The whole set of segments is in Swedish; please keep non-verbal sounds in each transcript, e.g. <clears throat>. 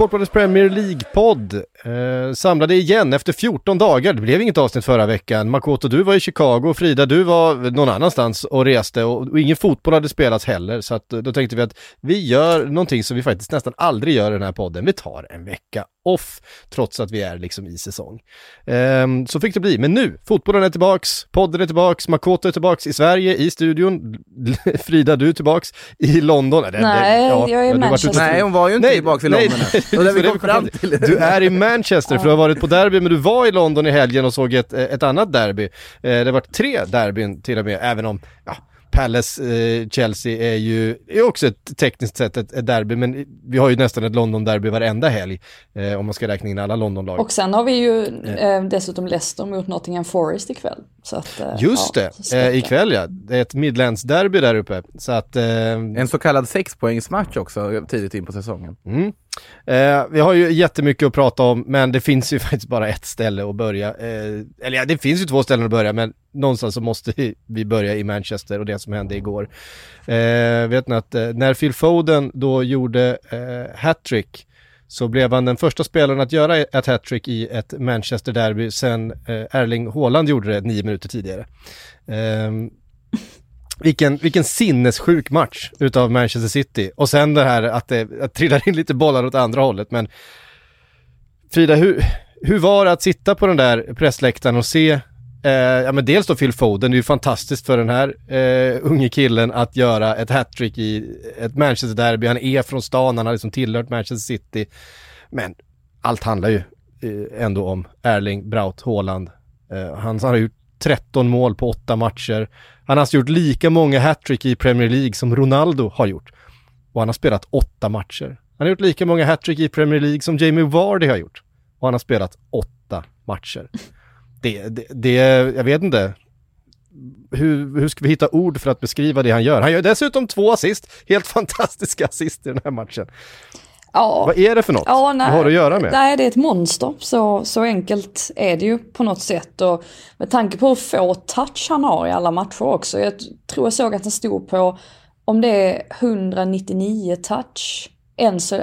Sportbladets Premier League-podd eh, samlade igen efter 14 dagar. Det blev inget avsnitt förra veckan. Makoto, du var i Chicago, Frida, du var någon annanstans och reste och, och ingen fotboll hade spelats heller. Så att, eh, då tänkte vi att vi gör någonting som vi faktiskt nästan aldrig gör i den här podden. Vi tar en vecka off, trots att vi är liksom i säsong. Ehm, så fick det bli, men nu, fotbollen är tillbaks, podden är tillbaks, Makoto är tillbaks i Sverige, i studion, <laughs> Frida du är tillbaks i London. Det- det- Nej, jag är i Manchester. Nej, hon var ju inte Nej, tillbaka i London nej, <laughs> det så vi det kom vi kom fram till. Du är i Manchester för du har varit på derby, men du var i London i helgen och såg ett, ett annat derby. Eh, det har varit tre derbyn till och med, även om ja, Palace, eh, Chelsea är ju är också ett tekniskt sett ett, ett derby, men vi har ju nästan ett London-derby varenda helg, eh, om man ska räkna in alla London-lag. Och sen har vi ju eh, dessutom Leicester mot Nottingham Forest ikväll. Så att, eh, Just ja, det, så eh, ikväll ja. Det är ett Midlands-derby där uppe. Så att, eh, En så kallad sexpoängsmatch också tidigt in på säsongen. Mm. Eh, vi har ju jättemycket att prata om, men det finns ju <laughs> faktiskt bara ett ställe att börja. Eh, eller ja, det finns ju två ställen att börja, men någonstans så måste vi- börja i Manchester och det som hände igår. Eh, vet ni att eh, när Phil Foden då gjorde eh, hattrick så blev han den första spelaren att göra ett hattrick i ett Manchester-derby sen eh, Erling Haaland gjorde det nio minuter tidigare. Ehm, vilken, vilken sinnessjuk match utav Manchester City. Och sen det här att det att trillar in lite bollar åt andra hållet. Men Frida, hur, hur var det att sitta på den där pressläktaren och se Eh, ja men dels då Phil Foden, det är ju fantastiskt för den här eh, unge killen att göra ett hattrick i ett Manchester-derby. Han är från stan, han har liksom tillhört Manchester City. Men allt handlar ju eh, ändå om Erling Braut Haaland. Eh, han har gjort 13 mål på 8 matcher. Han har alltså gjort lika många hattrick i Premier League som Ronaldo har gjort. Och han har spelat 8 matcher. Han har gjort lika många hattrick i Premier League som Jamie Vardy har gjort. Och han har spelat 8 matcher. Det, det, det jag vet inte. Hur, hur ska vi hitta ord för att beskriva det han gör? Han gör dessutom två assist, helt <laughs> fantastiska assist i den här matchen. Ja, Vad är det för något Ja, det har att göra med? Nej, det är ett monster. Så, så enkelt är det ju på något sätt. Och med tanke på hur få touch han har i alla matcher också. Jag tror jag såg att han stod på, om det är 199 touch,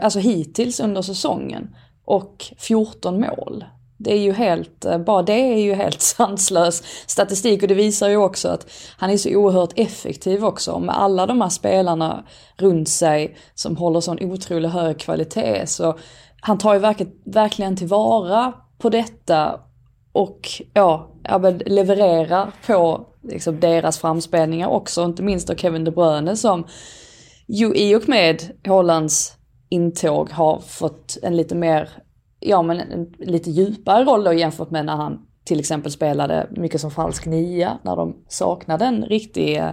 alltså hittills under säsongen. Och 14 mål. Det är ju helt, eh, bara det är ju helt <laughs> sanslös statistik och det visar ju också att han är så oerhört effektiv också. Med alla de här spelarna runt sig som håller sån otroligt hög kvalitet så han tar ju verkligen, verkligen tillvara på detta och ja, levererar på liksom, deras framspelningar också. Inte minst av Kevin De Bruyne som ju i och med Hollands intåg har fått en lite mer, ja men en lite djupare roll då jämfört med när han till exempel spelade mycket som falsk nia när de saknade en riktig,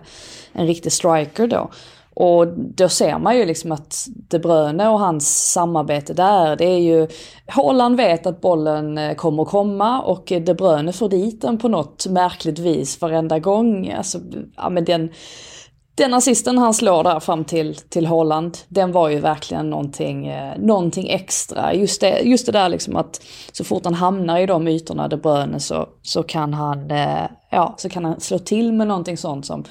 en riktig striker då. Och då ser man ju liksom att De Bruyne och hans samarbete där, det är ju... Holland vet att bollen eh, kommer komma och De Bruyne får dit den på något märkligt vis varenda gång. Alltså, ja men den... Den assisten han slår där fram till, till Holland, den var ju verkligen någonting, eh, någonting extra. Just det, just det där liksom att så fort han hamnar i de ytorna, De Bruyne, så, så, kan han, eh, ja, så kan han slå till med någonting sånt som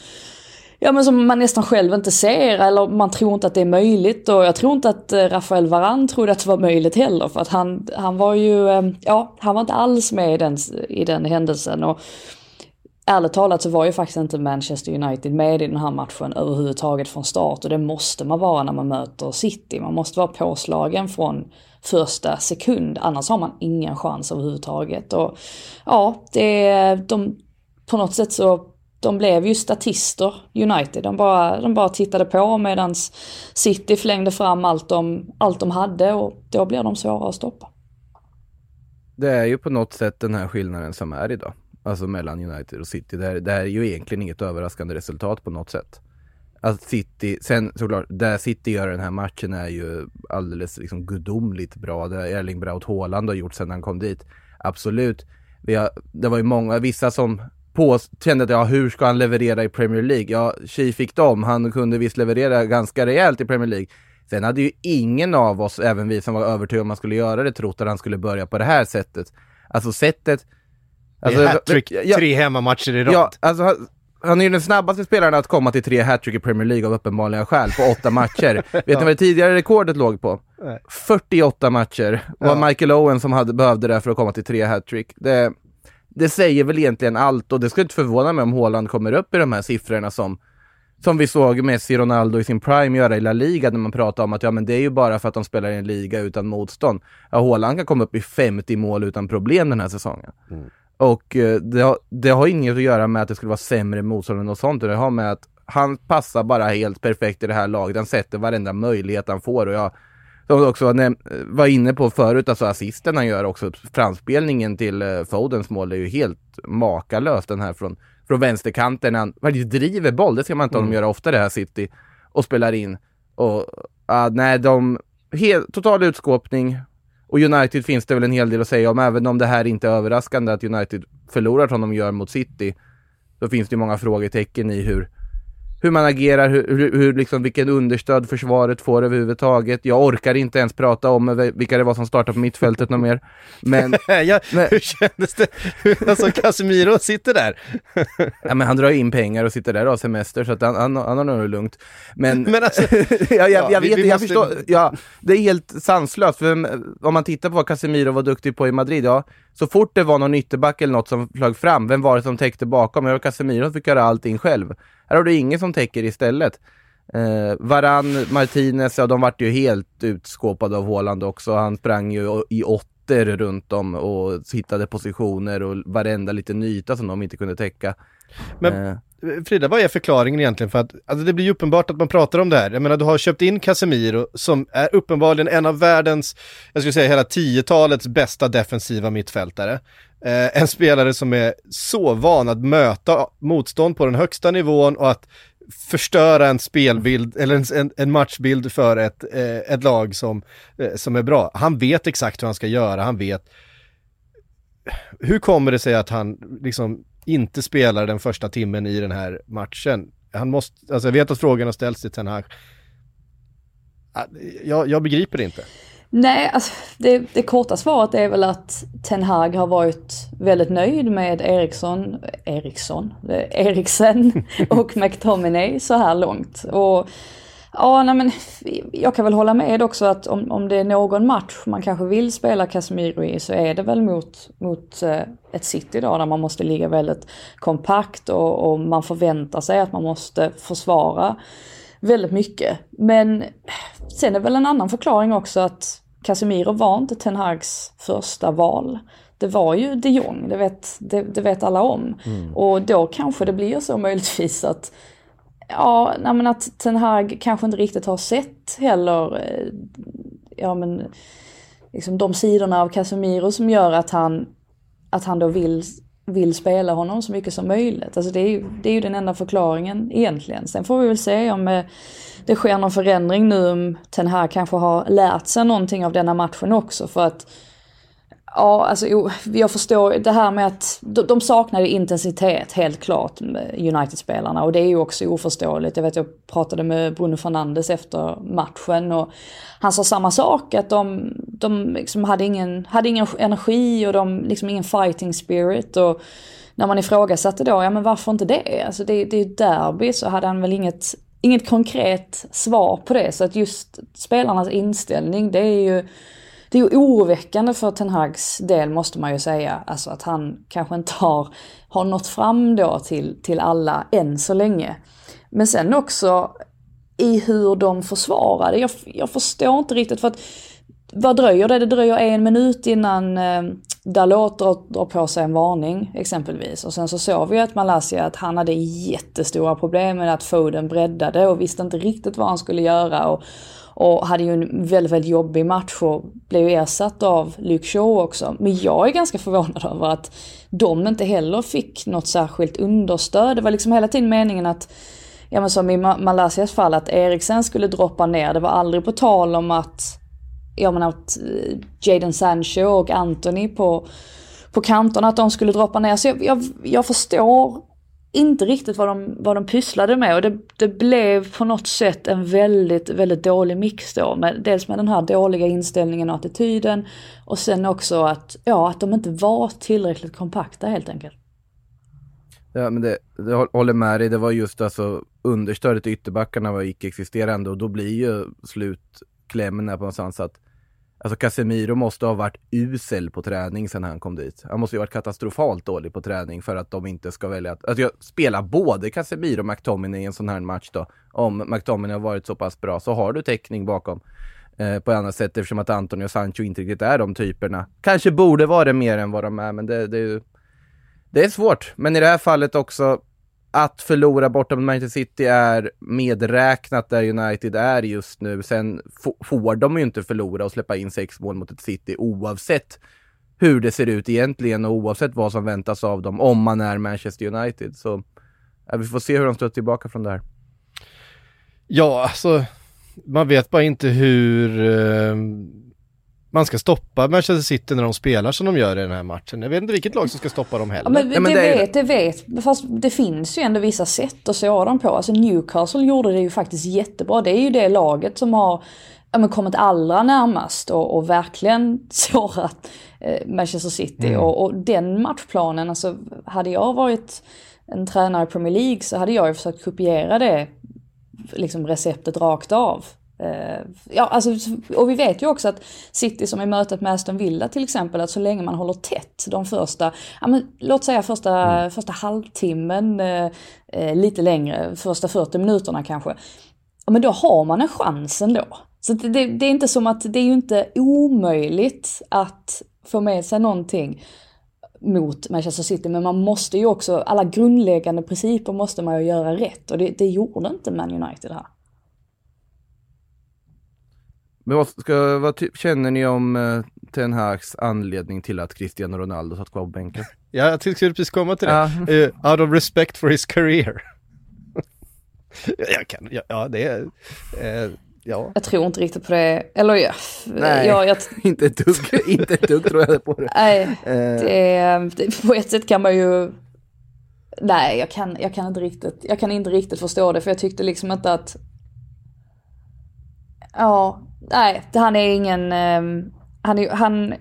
Ja men som man nästan själv inte ser eller man tror inte att det är möjligt och jag tror inte att eh, Rafael Varan trodde att det var möjligt heller för att han, han var ju, eh, ja han var inte alls med i den, i den händelsen och ärligt talat så var ju faktiskt inte Manchester United med i den här matchen överhuvudtaget från start och det måste man vara när man möter City. Man måste vara påslagen från första sekund annars har man ingen chans överhuvudtaget och ja, det, de på något sätt så de blev ju statister, United. De bara, de bara tittade på medan City flängde fram allt de, allt de hade och då blir de svåra att stoppa. Det är ju på något sätt den här skillnaden som är idag. Alltså mellan United och City. Det, här det är ju egentligen inget överraskande resultat på något sätt. Att City, sen såklart, där City gör den här matchen är ju alldeles liksom gudomligt bra. Det Erling Braut Haaland har gjort sedan han kom dit. Absolut. Vi har, det var ju många, vissa som på, kände att ja, hur ska han leverera i Premier League? Ja, tji fick dem. Han kunde visst leverera ganska rejält i Premier League. Sen hade ju ingen av oss, även vi som var övertygade om att han skulle göra det, trott att han skulle börja på det här sättet. Alltså sättet... Alltså, hattrick, ja, tre hemmamatcher i rad. Ja, alltså han, han är ju den snabbaste spelaren att komma till tre hattrick i Premier League av uppenbarliga skäl på åtta matcher. <laughs> Vet ni vad det tidigare rekordet låg på? Nej. 48 matcher. Det var ja. Michael Owen som hade, behövde det för att komma till tre hattrick. Det, det säger väl egentligen allt och det skulle inte förvåna mig om Haaland kommer upp i de här siffrorna som som vi såg Messi Ronaldo i sin prime göra i La Liga när man pratar om att ja men det är ju bara för att de spelar i en liga utan motstånd. Ja, Haaland kan komma upp i 50 mål utan problem den här säsongen. Mm. Och eh, det, har, det har inget att göra med att det skulle vara sämre motstånd eller något sånt. Det har med att han passar bara helt perfekt i det här laget. Han sätter varenda möjlighet han får och jag som också var inne på förut, alltså assisten han gör också, framspelningen till eh, Fodens mål är ju helt makalös den här från från vänsterkanten. Han faktiskt driver boll, det ska man inte mm. göra ofta det här City. Och spelar in. Och uh, nej, de... Helt, total utskåpning. Och United finns det väl en hel del att säga om, även om det här inte är överraskande att United förlorar som de gör mot City. Så finns det många frågetecken i hur, hur man agerar, hur, hur, liksom, vilken understöd försvaret får överhuvudtaget. Jag orkar inte ens prata om vilka det var som startade på mittfältet något mer. Men, <laughs> ja, men... Hur kändes det? <laughs> Alltså Casemiro sitter där. <laughs> ja, men han drar in pengar och sitter där och har semester så att han, han, han har nog lugnt. Men, men alltså, jag, jag, jag vet, vi, vi jag förstår, ja, det är helt sanslöst. För om man tittar på vad Casemiro var duktig på i Madrid, ja, så fort det var någon ytterback eller något som flög fram, vem var det som täckte bakom? Jag var Casemiro som fick göra allting själv. Här har du ingen som täcker istället. Eh, Varann, Martinez, ja de vart ju helt utskåpade av Håland också. Han sprang ju i åtter runt om och hittade positioner och varenda liten yta som de inte kunde täcka. Men eh. Frida, vad är förklaringen egentligen? För att alltså det blir ju uppenbart att man pratar om det här. Jag menar, du har köpt in Casemiro som är uppenbarligen en av världens, jag skulle säga hela tiotalets bästa defensiva mittfältare. Eh, en spelare som är så van att möta motstånd på den högsta nivån och att förstöra en spelbild eller en, en, en matchbild för ett, eh, ett lag som, eh, som är bra. Han vet exakt hur han ska göra, han vet hur kommer det sig att han liksom inte spelar den första timmen i den här matchen? Han måste, alltså jag vet att frågan har ställts till Ten Hag. Ah, jag, jag begriper det inte. Nej, alltså, det, det korta svaret är väl att Ten Hag har varit väldigt nöjd med Eriksson, Eriksson, Eriksen <laughs> och McTominay så här långt. Och ja, nej men jag kan väl hålla med också att om, om det är någon match man kanske vill spela Casemiro i så är det väl mot, mot eh, ett City då där man måste ligga väldigt kompakt och, och man förväntar sig att man måste försvara väldigt mycket. Men sen är väl en annan förklaring också att Casemiro var inte Ten Hags första val. Det var ju de Jong, det vet, det, det vet alla om. Mm. Och då kanske det blir så möjligtvis att Ja, nej men att Ten Hag kanske inte riktigt har sett heller, eh, ja men, liksom de sidorna av Casemiro som gör att han, att han då vill, vill spela honom så mycket som möjligt. Alltså det är ju, det är ju den enda förklaringen egentligen. Sen får vi väl se om eh, det sker någon förändring nu om Ten Hag kanske har lärt sig någonting av denna matchen också för att Ja, alltså jag förstår det här med att de saknar ju intensitet helt klart, United-spelarna. Och det är ju också oförståeligt. Jag vet jag pratade med Bruno Fernandes efter matchen och han sa samma sak, att de, de liksom hade, ingen, hade ingen energi och de liksom ingen fighting spirit. Och när man ifrågasatte då, ja men varför inte det? Alltså det, det är ju derby, så hade han väl inget inget konkret svar på det. Så att just spelarnas inställning, det är ju det är ju oroväckande för Ten Hags del måste man ju säga. Alltså att han kanske inte har, har nått fram då till, till alla än så länge. Men sen också i hur de försvarade. Jag, jag förstår inte riktigt för att vad dröjer det? Det dröjer en minut innan eh, Dalot drar, drar på sig en varning exempelvis. Och sen så såg vi att Malaysia att han hade jättestora problem med att Foden breddade och visste inte riktigt vad han skulle göra. Och, och hade ju en väldigt, väldigt jobbig match och blev ersatt av Luke Shaw också. Men jag är ganska förvånad över att de inte heller fick något särskilt understöd. Det var liksom hela tiden meningen att, ja men som i Malaysias fall, att Eriksen skulle droppa ner. Det var aldrig på tal om att, ja men att eh, Jadon Sancho och Anthony på, på kanterna, att de skulle droppa ner. Så jag, jag, jag förstår inte riktigt vad de, vad de pysslade med och det, det blev på något sätt en väldigt, väldigt dålig mix då. Med, dels med den här dåliga inställningen och attityden och sen också att, ja, att de inte var tillräckligt kompakta helt enkelt. Ja men det, det håller med dig, det var just alltså understödet i ytterbackarna var icke-existerande och då blir ju slutklämmen på någonstans att Alltså Casemiro måste ha varit usel på träning sen han kom dit. Han måste ju ha varit katastrofalt dålig på träning för att de inte ska välja att... Alltså jag spelar både Casemiro och McTominay i en sån här match då. Om McTominay har varit så pass bra så har du täckning bakom. Eh, på ett annat sätt eftersom att Antonio och Sancho inte riktigt är de typerna. Kanske borde vara det mer än vad de är men det, det, det är svårt. Men i det här fallet också att förlora borta mot Manchester City är medräknat där United är just nu. Sen får de ju inte förlora och släppa in sex mål mot ett City oavsett hur det ser ut egentligen och oavsett vad som väntas av dem om man är Manchester United. Så ja, vi får se hur de står tillbaka från det här. Ja, alltså man vet bara inte hur eh, man ska stoppa Manchester City när de spelar som de gör i den här matchen. Jag vet inte vilket lag som ska stoppa dem heller. Ja, men, det, ja, men det, det vet, det vet. Fast det finns ju ändå vissa sätt att såra dem på. Alltså Newcastle gjorde det ju faktiskt jättebra. Det är ju det laget som har ja, men kommit allra närmast och, och verkligen <laughs> sårat eh, Manchester City. Mm. Och, och, den matchplanen, alltså hade jag varit en tränare i Premier League så hade jag ju försökt kopiera det liksom receptet rakt av. Eh, ja, alltså, och vi vet ju också att City som i mötet med Aston Villa till exempel, att så länge man håller tätt de första, ja men låt säga första, mm. första halvtimmen, eh, eh lite längre, första 40 minuterna kanske. Ja men då har man en chans ändå. Så det, det, det är inte som att, det är ju inte omöjligt att få med sig någonting mot Manchester City, men man måste ju också, alla grundläggande principer måste man ju göra rätt och det, det gjorde inte Man United här. Men vad, ska, vad känner ni om uh, Ten Hags anledning till att Cristiano Ronaldo satt kvar på bänken? <laughs> ja, jag tänkte precis komma till det. Uh, <laughs> out of respect for his career. <laughs> jag kan, ja, ja det är, uh, ja. Jag tror inte riktigt på det, eller ja. Nej, ja, jag... inte ett dugg, inte ett dugg tror jag på det. Nej, det, det, på ett sätt kan man ju Nej, jag kan, jag kan inte riktigt, jag kan inte riktigt förstå det för jag tyckte liksom inte att Ja, nej, han är ingen, ehm, han, är, han,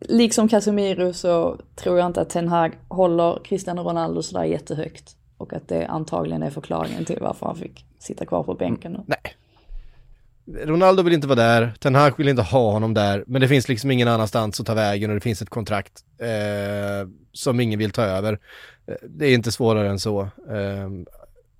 liksom Casemiro så tror jag inte att Ten Hag håller Cristiano Ronaldo sådär jättehögt. Och att det antagligen är förklaringen till varför han fick sitta kvar på bänken. Mm, Nej. Ronaldo vill inte vara där, Ten Hag vill inte ha honom där, men det finns liksom ingen annanstans att ta vägen och det finns ett kontrakt eh, som ingen vill ta över. Eh, det är inte svårare än så. Eh,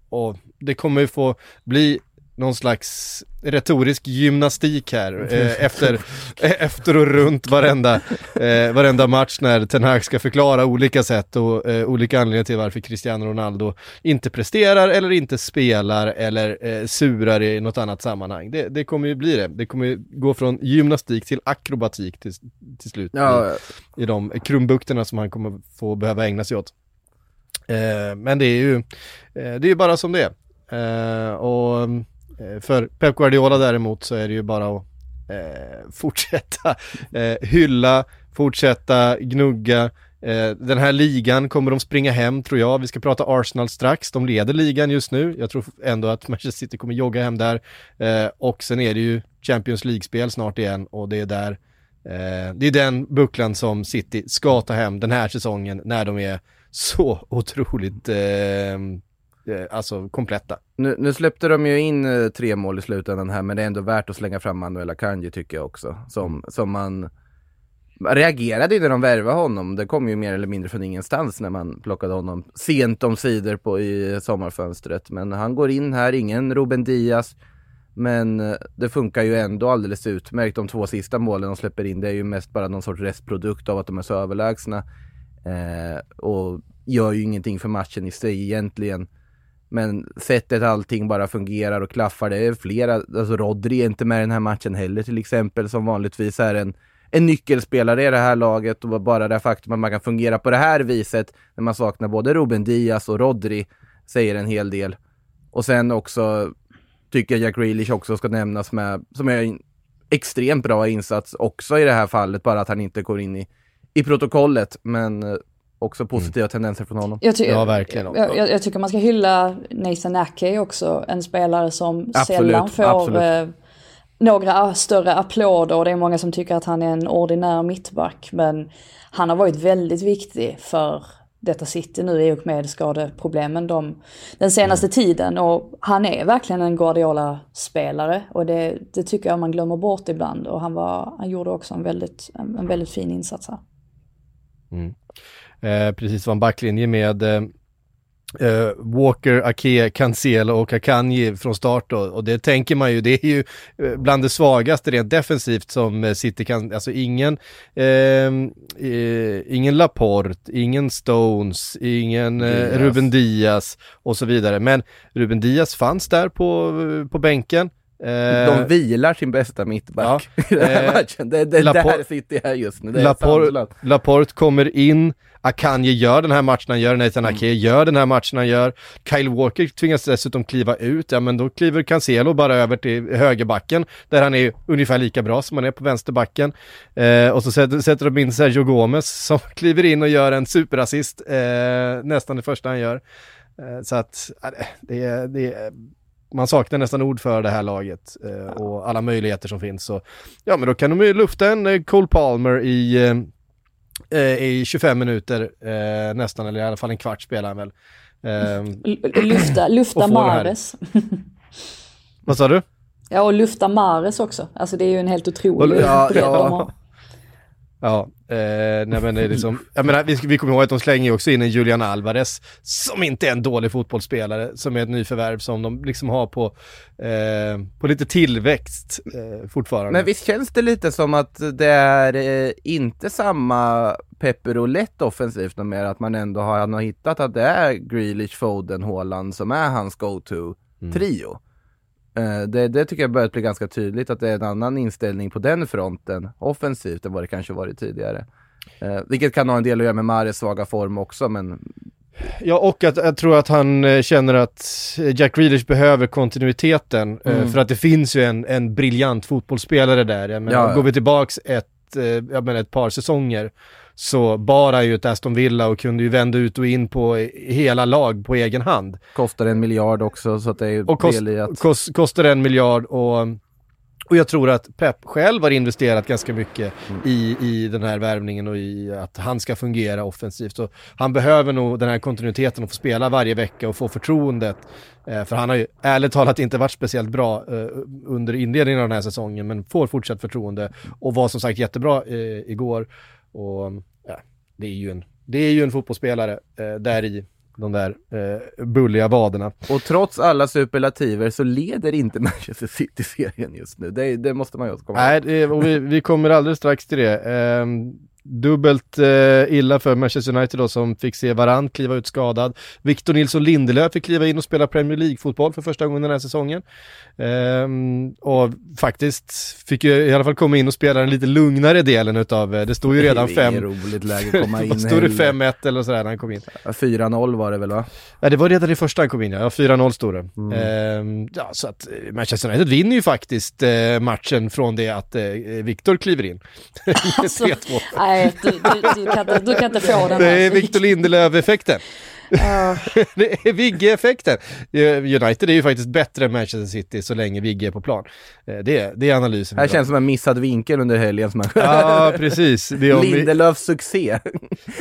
och det kommer ju få bli någon slags retorisk gymnastik här <laughs> eh, efter, eh, efter och runt varenda, eh, varenda match när Ten Hag ska förklara olika sätt och eh, olika anledningar till varför Cristiano Ronaldo inte presterar eller inte spelar eller eh, surar i något annat sammanhang. Det, det kommer ju bli det. Det kommer ju gå från gymnastik till akrobatik till, till slut ja. i, i de krumbukterna som han kommer få behöva ägna sig åt. Eh, men det är ju, det är ju bara som det är. och Eh, för Pep Guardiola däremot så är det ju bara att eh, <laughs> fortsätta eh, hylla, fortsätta gnugga. Eh, den här ligan kommer de springa hem tror jag. Vi ska prata Arsenal strax. De leder ligan just nu. Jag tror ändå att Manchester City kommer jogga hem där. Eh, och sen är det ju Champions League-spel snart igen och det är där eh, det är den bucklan som City ska ta hem den här säsongen när de är så otroligt Eh, alltså kompletta. Nu, nu, släppte de ju in eh, tre mål i slutändan här, men det är ändå värt att slänga fram Manuel Akanji tycker jag också. Som, mm. som man reagerade ju när de värvade honom. Det kom ju mer eller mindre från ingenstans när man plockade honom sent om sidor på, i sommarfönstret. Men han går in här, ingen Ruben Diaz. Men eh, det funkar ju ändå alldeles utmärkt. De två sista målen de släpper in, det är ju mest bara någon sorts restprodukt av att de är så överlägsna. Eh, och gör ju ingenting för matchen i sig egentligen. Men sättet allting bara fungerar och klaffar, det är flera, alltså Rodri är inte med i den här matchen heller till exempel, som vanligtvis är en, en nyckelspelare i det här laget och bara det faktum att man kan fungera på det här viset när man saknar både Ruben Diaz och Rodri säger en hel del. Och sen också tycker jag Jack Grealish också ska nämnas med, som är en extremt bra insats också i det här fallet, bara att han inte går in i, i protokollet. Men eh, också positiva mm. tendenser från honom. Jag, ja, verkligen. Jag, jag, jag, tycker man ska hylla Nathan Ake också, en spelare som absolut, sällan får eh, några större applåder och det är många som tycker att han är en ordinär mittback. Men han har varit väldigt viktig för detta City nu i och med skadeproblemen de, den senaste mm. tiden. Och han är verkligen en Guardiola-spelare och det, det, tycker jag man glömmer bort ibland. Och han, var, han gjorde också en väldigt, en, en väldigt fin insats här. Mm. Eh, precis var en backlinje med eh, Uh, Walker, Ake, Cancelo och Akanji från start då. Och det tänker man ju, det är ju uh, bland det svagaste rent defensivt som City kan, alltså ingen, uh, ingen Laporte, ingen Stones, ingen Ruben Diaz och så vidare. Men Ruben Diaz fanns där på, på bänken. De vilar sin bästa mittback ja, <laughs> i den här matchen. Det det där City är just nu. Det Laporte, Laporte kommer in, Akanji gör den här matchen han gör, Nathan mm. Ake gör den här matchen han gör. Kyle Walker tvingas dessutom kliva ut, ja men då kliver Cancelo bara över till högerbacken där han är ungefär lika bra som han är på vänsterbacken. Eh, och så sätter, sätter de in Sergio Gomez <laughs> som kliver in och gör en superassist, eh, nästan det första han gör. Eh, så att, det det är man saknar nästan ord för det här laget eh, och alla möjligheter som finns. Så, ja, men då kan de ju lufta en eh, Cole Palmer i eh, eh, i 25 minuter eh, nästan, eller i alla fall en kvart spelar han väl. Eh, lufta lufta Mares. <laughs> Vad sa du? Ja, och lufta Mares också. Alltså det är ju en helt otrolig ja, <laughs> bredd ja. de har. Ja, eh, nej men det är liksom, jag menar, vi, vi kommer ihåg att de slänger också in en Julian Alvarez, som inte är en dålig fotbollsspelare, som är ett nyförvärv som de liksom har på, eh, på lite tillväxt eh, fortfarande. Men visst känns det lite som att det är eh, inte samma pepper lätt offensivt mer, att man ändå har, har hittat att det är Grealish, Foden, Haaland som är hans go-to-trio. Mm. Eh, det, det, tycker jag börjat bli ganska tydligt att det är en annan inställning på den fronten offensivt än vad det kanske varit tidigare. Eh, vilket kan ha en del att göra med Mares svaga form också men Ja och att jag tror att han eh, känner att Jack Grealish behöver kontinuiteten mm. för att det finns ju en, en briljant fotbollsspelare där. Jag menar, ja. Går vi tillbaks ett, jag menar ett par säsonger så bara ju ett Aston Villa och kunde ju vända ut och in på hela lag på egen hand. Kostar en miljard också så att det är och kost, del i att... Kost, kostar en miljard och och jag tror att Pep själv har investerat ganska mycket mm. i, i den här värvningen och i att han ska fungera offensivt. Så han behöver nog den här kontinuiteten och få spela varje vecka och få förtroendet. Eh, för han har ju ärligt talat inte varit speciellt bra eh, under inledningen av den här säsongen men får fortsatt förtroende och var som sagt jättebra eh, igår. Och ja, det är ju en, det är ju en fotbollsspelare eh, där i de där eh, bulliga vaderna. Och trots alla superlativer så leder inte <laughs> Manchester City-serien just nu. Det, det, måste man ju också komma ihåg. Nej, och vi, vi, kommer alldeles strax till det. Eh, Dubbelt eh, illa för Manchester United då som fick se Varann kliva ut skadad. Victor Nilsson Lindelöf fick kliva in och spela Premier League-fotboll för första gången den här säsongen. Ehm, och faktiskt fick ju i alla fall komma in och spela den lite lugnare delen utav, eh, det stod ju redan 5... Det är roligt läge att komma in. <laughs> stod det 5-1 eller sådär när han kom in? 4-0 var det väl va? Ja det var redan i första han kom in ja, 4-0 stod det. Mm. Ehm, ja så att eh, Manchester United vinner ju faktiskt eh, matchen från det att eh, Victor kliver in. <laughs> alltså, nej, du, du, du, kan inte, du kan inte få den Det är Victor Lindelöf-effekten. <laughs> det är Vigge-effekten. United är ju faktiskt bättre än Manchester City så länge Vigge är på plan. Eh, det är, det är analysen. Det här känns som en missad vinkel under helgen. Som ja, <laughs> precis. Lindelöfs succé.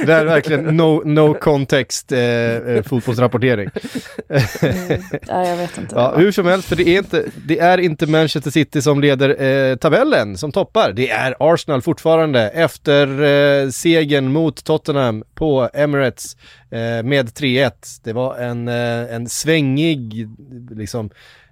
det är verkligen no, no context eh, eh fotbollsrapportering. mm, ja, jag vet inte. Ja, hur som helst, för det är inte, det är inte Manchester City som leder eh, tabellen, som toppar. Det är Arsenal fortfarande efter eh, segern mot Tottenham på Emirates eh, Eh, med 3-1. Det var en, eh, en svängig, liksom,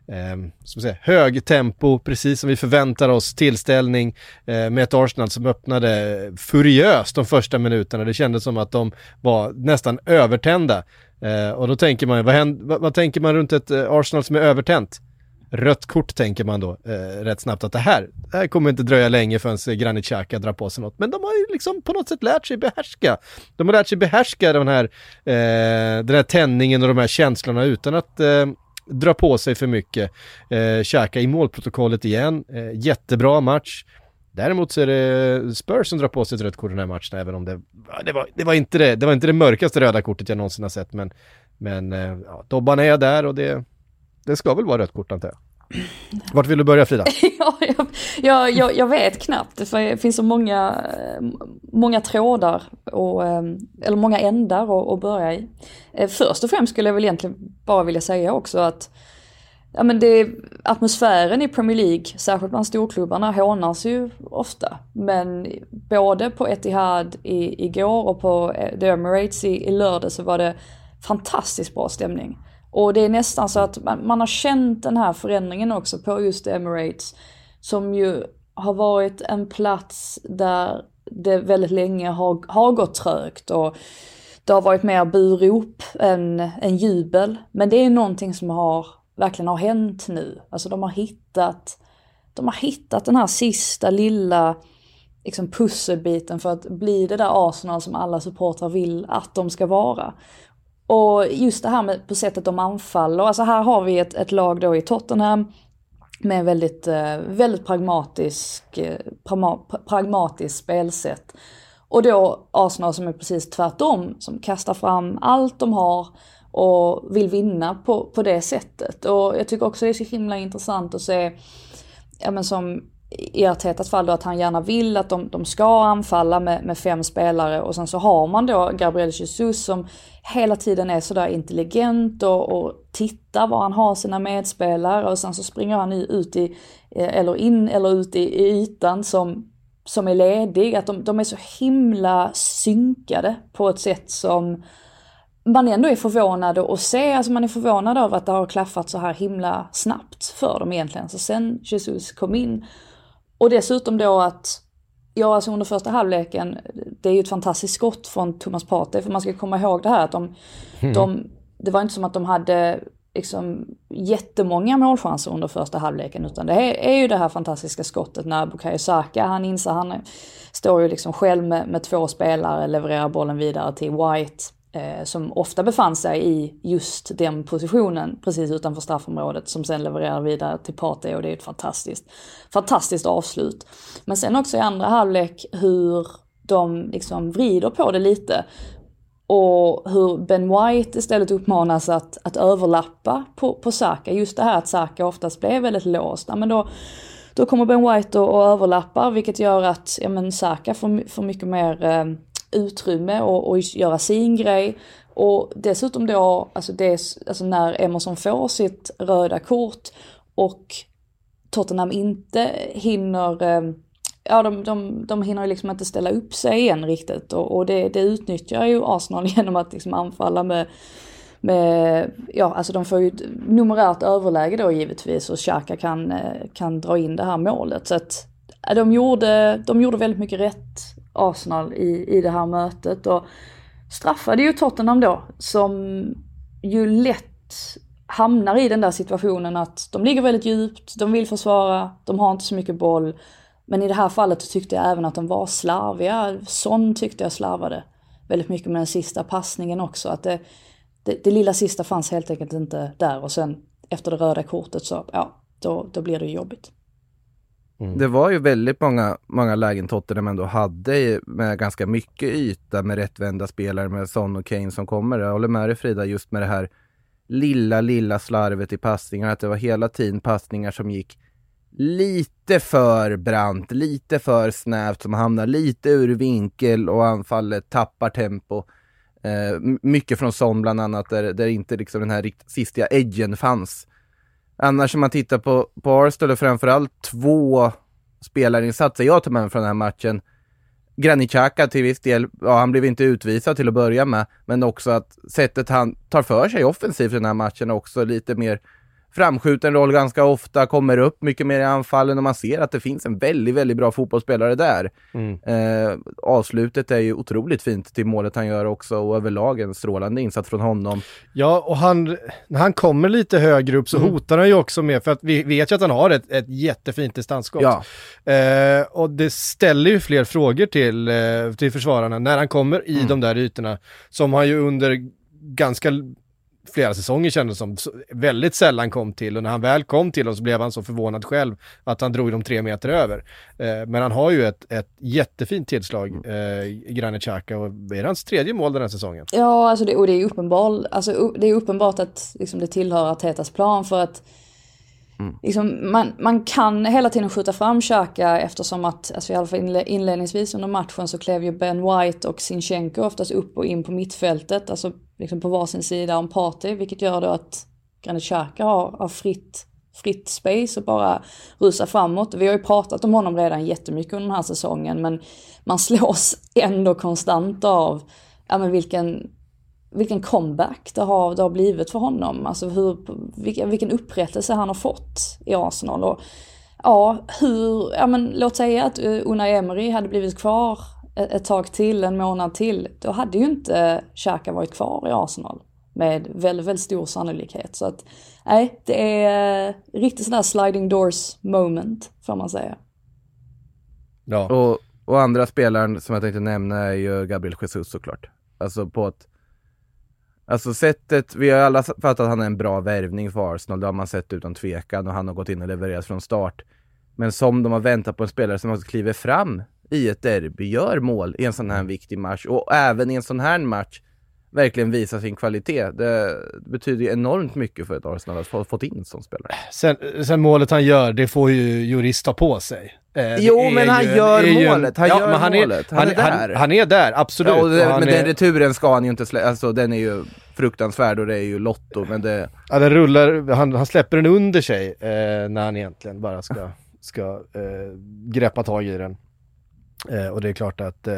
eh, ska säga, hög tempo, precis som vi förväntar oss, tillställning eh, med ett Arsenal som öppnade furiöst de första minuterna. Det kändes som att de var nästan övertända. Eh, och då tänker man, vad, händer, vad, vad, tänker man runt ett eh, Arsenal som är övertänt? Rött kort tänker man då eh, rätt snabbt att det här, det här kommer inte dröja länge förrän eh, Granit Xhaka drar på sig något. Men de har ju liksom på något sätt lärt sig behärska. De har lärt sig behärska den här, eh, den här tändningen och de här känslorna utan att eh, dra på sig för mycket. Eh, Xhaka i målprotokollet igen, eh, jättebra match. Däremot så är det Spurs som drar på sig ett rött kort den här matchen, även om det, det, var, det, var inte det, det var inte det mörkaste röda kortet jag någonsin har sett, men, men eh, ja, Dobban är där och det, det ska väl vara rött kort antar jag. <clears throat> Vart vill du börja Frida? <laughs> ja, jag, jag, jag, vet knappt, för det finns så många, många trådar, och, ehm, eller många ändar att börja i. Eh, först och främst skulle jag väl egentligen bara vilja säga också att ja, men det, atmosfären i Premier League, särskilt bland storklubbarna, hånas ju ofta. Men både på Etihad i, igår och på eh, The Emirates i, i lördag så var det fantastiskt bra stämning. Och det är nästan så att man, man har känt den här förändringen också på just Emirates. Som ju har varit en plats där det väldigt länge har, har gått trögt och det har varit mer burop än, än jubel. Men det är någonting som har, verkligen har hänt nu. Alltså de har hittat, de har hittat den här sista lilla liksom pusselbiten för att bli det där Arsenal som alla supportrar vill att de ska vara. Och just det här med på sättet de anfaller, alltså här har vi ett, ett lag då i Tottenham med väldigt, eh, väldigt pragmatisk, eh, pragmatiskt spelsätt. Och då Arsenal som är precis tvärtom, som kastar fram allt de har och vill vinna på, på det sättet. Och jag tycker också det är så himla intressant att se, ja men som i Artetas fall då att han gärna vill att de, de ska anfalla med, med, fem spelare och sen så har man då Gabriel Jesus som hela tiden är sådär intelligent och, och tittar var han har sina medspelare och sen så springer han ut i, eh, eller in eller ut i, i ytan som, som är ledig. Att de, de är så himla synkade på ett sätt som man ändå är förvånad att se, alltså man är förvånad över att det har klaffat så här himla snabbt för dem egentligen. Så sen Jesus kom in och dessutom då att, ja alltså under första halvleken, det är ju ett fantastiskt skott från Thomas Partey, för man ska komma ihåg det här att de, mm. de det var inte som att de hade liksom jättemånga målchanser under första halvleken utan det är, är ju det här fantastiska skottet när Bukayo Saka, han inser, han står ju liksom själv med, med två spelare, levererar bollen vidare till White eh, som ofta befann sig i just den positionen precis utanför straffområdet som sen levererar vidare till Partey och det är ett fantastiskt, fantastiskt avslut. Men sen också i andra halvlek hur de liksom vrider på det lite och hur Ben White istället uppmanas att, att överlappa på, på Saka. Just det här att Saka oftast blev väldigt låst. Ja, men då, då kommer Ben White och, och överlappar vilket gör att ja, men Saka får, får mycket mer eh, utrymme och, och göra sin grej. Och dessutom då, alltså, det, alltså när Emerson får sitt röda kort och Tottenham inte hinner, eh, ja de, de, de hinner liksom inte ställa upp sig igen riktigt och, och det, det utnyttjar ju Arsenal <laughs> genom att liksom anfalla med med, ja alltså de får ju numerärt överläge då givetvis och Xhaka kan, eh, kan dra in det här målet. Så att de gjorde, de gjorde väldigt mycket rätt Arsenal i, i det här mötet och straffade ju Tottenham då som ju lätt hamnar i den där situationen att de ligger väldigt djupt, de vill försvara, de har inte så mycket boll. Men i det här fallet så tyckte jag även att de var slarviga. Son tyckte jag slarvade väldigt mycket med den sista passningen också. Att det, det, det lilla sista fanns helt enkelt inte där och sen efter det röda kortet så, ja, då, då blir det jobbigt. Mm. Det var ju väldigt många, många lägen Tottenham ändå hade med ganska mycket yta med rättvända spelare med Son och Kane som kommer. Jag håller med dig Frida just med det här lilla, lilla slarvet i passningar. Att det var hela tiden passningar som gick lite för brant, lite för snävt, som hamnar lite ur vinkel och anfallet tappar tempo. Eh, mycket från Son bland annat, där, där inte liksom den här sista edgen fanns. Annars om man tittar på, på Arsenal och framförallt två spelarinsatser jag tar med mig från den här matchen. Granit Xhaka till viss del, ja han blev inte utvisad till att börja med, men också att sättet han tar för sig offensivt i den här matchen också lite mer framskjuten roll ganska ofta, kommer upp mycket mer i anfallen och man ser att det finns en väldigt, väldigt bra fotbollsspelare där. Mm. Eh, avslutet är ju otroligt fint till målet han gör också och överlag en strålande insats från honom. Ja, och han, när han kommer lite högre upp så mm. hotar han ju också med, för att vi vet ju att han har ett, ett jättefint distansskott. Ja. Eh, och det ställer ju fler frågor till, eh, till försvararna när han kommer i mm. de där ytorna, som han ju under ganska flera säsonger kändes som väldigt sällan kom till och när han väl kom till dem så blev han så förvånad själv att han drog dem tre meter över. Eh, men han har ju ett, ett jättefint tillslag, mm. eh, Granit Xhaka och är det hans tredje mål den här säsongen? Ja, alltså det, och det är uppenbart, alltså, det är uppenbart att liksom, det tillhör Artetas plan för att Mm. Liksom, man, man kan hela tiden skjuta fram Xhaka eftersom att, alltså i alla fall inledningsvis under matchen så klev ju Ben White och Sinchenko oftast upp och in på mittfältet, alltså liksom på varsin sida om Party, vilket gör då att Granit Xhaka har, har fritt, fritt space och bara rusa framåt. Vi har ju pratat om honom redan jättemycket under den här säsongen, men man <laughs> slås ändå konstant av ja, men vilken vilken comeback det har, det har blivit för honom. Alltså hur, vilken, upprättelse han har fått i Arsenal. Och, ja, hur, ja men låt säga att eh, Unai Emery hade blivit kvar ett tag till, en månad till. Då hade ju inte Xhaka varit kvar i Arsenal. Med väldigt, väldigt stor sannolikhet. Så att, nej, det är riktigt sån där sliding doors moment, får man säga. Ja. Och, och andra spelaren som jag tänkte nämna är ju Gabriel Jesus såklart. Alltså på ett Alltså sättet, vi har alla fattat att han är en bra värvning för Arsenal, det har man sett utan tvekan och han har gått in och levererat från start. Men som de har väntat på en spelare som också kliver fram i ett derby, gör mål i en sån här viktig match och även i en sån här match verkligen visar sin kvalitet. Det betyder ju enormt mycket för ett Arsenal att få fått in en sån spelare. Sen, sen målet han gör, det får ju Jurist ta på sig. Eh, jo, men han ju, gör målet. Han ja, gör han målet. Är, han, han, är där. Han, är där, absolut. Ja, det, men är... den returen ska han ju inte släppa. Alltså den är ju fruktansvärd och det är ju Lotto, men det... Ja, den rullar, han, han släpper den under sig eh, när han egentligen bara ska, ska eh, greppa tag i den. Eh, och det är klart att eh,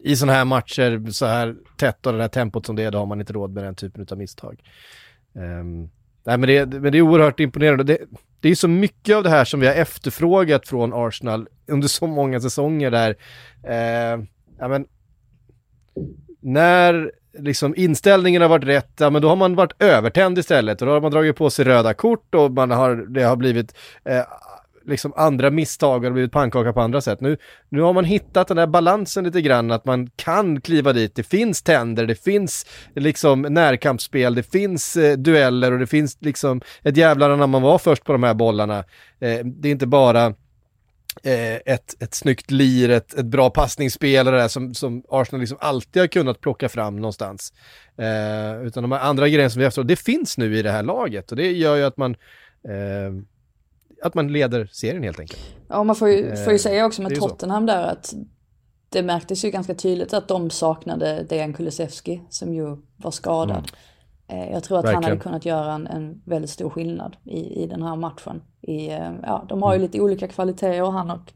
i sådana här matcher, så här tätt och det här tempot som det är, då har man inte råd med den typen av misstag. Um, nej men det, men det är oerhört imponerande. Det, det är så mycket av det här som vi har efterfrågat från Arsenal under så många säsonger där, eh, ja men, när liksom inställningen har varit rätt, ja men då har man varit övertänd istället och då har man dragit på sig röda kort och man har, det har blivit eh, liksom andra misstag och blivit pannkaka på andra sätt. Nu, nu har man hittat den där balansen lite grann, att man kan kliva dit. Det finns tänder, det finns liksom närkampsspel, det finns eh, dueller och det finns liksom ett jävlar när man var först på de här bollarna. Eh, det är inte bara eh, ett, ett snyggt lir, ett, ett bra passningsspel och det där som, som Arsenal liksom alltid har kunnat plocka fram någonstans. Eh, utan de här andra grejerna som vi efterfrågar, det finns nu i det här laget och det gör ju att man eh, att man leder serien helt enkelt. Ja, man får ju, får ju eh, säga också med Tottenham där att det märktes ju ganska tydligt att de saknade Dejan Kulusevski som ju var skadad. Mm. Eh, jag tror att Verkligen. han hade kunnat göra en, en väldigt stor skillnad i, i den här matchen. I, eh, ja, de har ju mm. lite olika kvaliteter, han och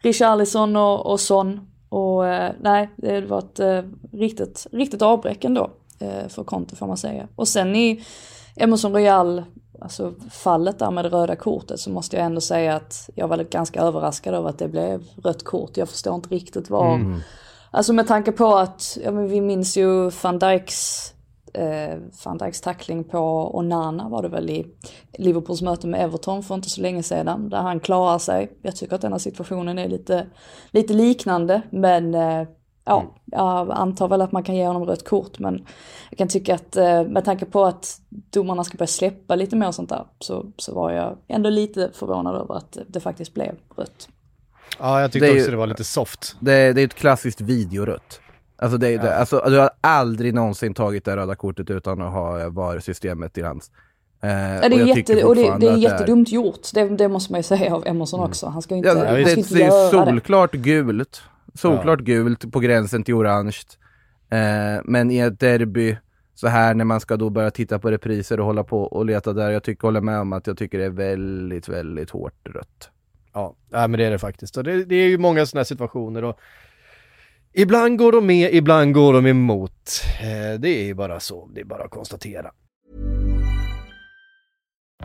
Richarlison och, och Son. Och nej, det var ett riktigt, riktigt avbräck ändå för Conte får man säga. Och sen i Emerson Royal alltså fallet där med det röda kortet så måste jag ändå säga att jag var ganska överraskad över att det blev rött kort. Jag förstår inte riktigt vad... Mm. Alltså med tanke på att, ja men vi minns ju van Dijks, eh, van Dijks tackling på Onana var det väl i Liverpools möte med Everton för inte så länge sedan. Där han klarar sig. Jag tycker att den här situationen är lite, lite liknande men eh, ja, mm. jag antar väl att man kan ge honom rött kort men jag kan tycka att eh, med tanke på att domarna ska börja släppa lite mer sånt där så, så var jag ändå lite förvånad över att det faktiskt blev rött. Ja, jag tyckte det också ju, det var lite soft. Det, det är ett klassiskt videorött. Alltså, det, ja. det, alltså, du har aldrig någonsin tagit det röda kortet utan att ha VAR-systemet i hands. Eh, ja, det, är jätte, och det, det är jättedumt gjort, det, det, måste man ju säga av Emerson mm. också. Han ska inte, ja, det, ska inte det är solklart det. gult. Solklart ja. gult på gränsen till orange. Eh, men i ett derby så här när man ska då börja titta på repriser och hålla på och leta där. Jag tycker, håller med om att jag tycker det är väldigt, väldigt hårt rött. Ja, ja men det är det faktiskt. Och det, det är ju många sådana situationer och ibland går de med, ibland går de emot. Eh, det är ju bara så, det är bara att konstatera.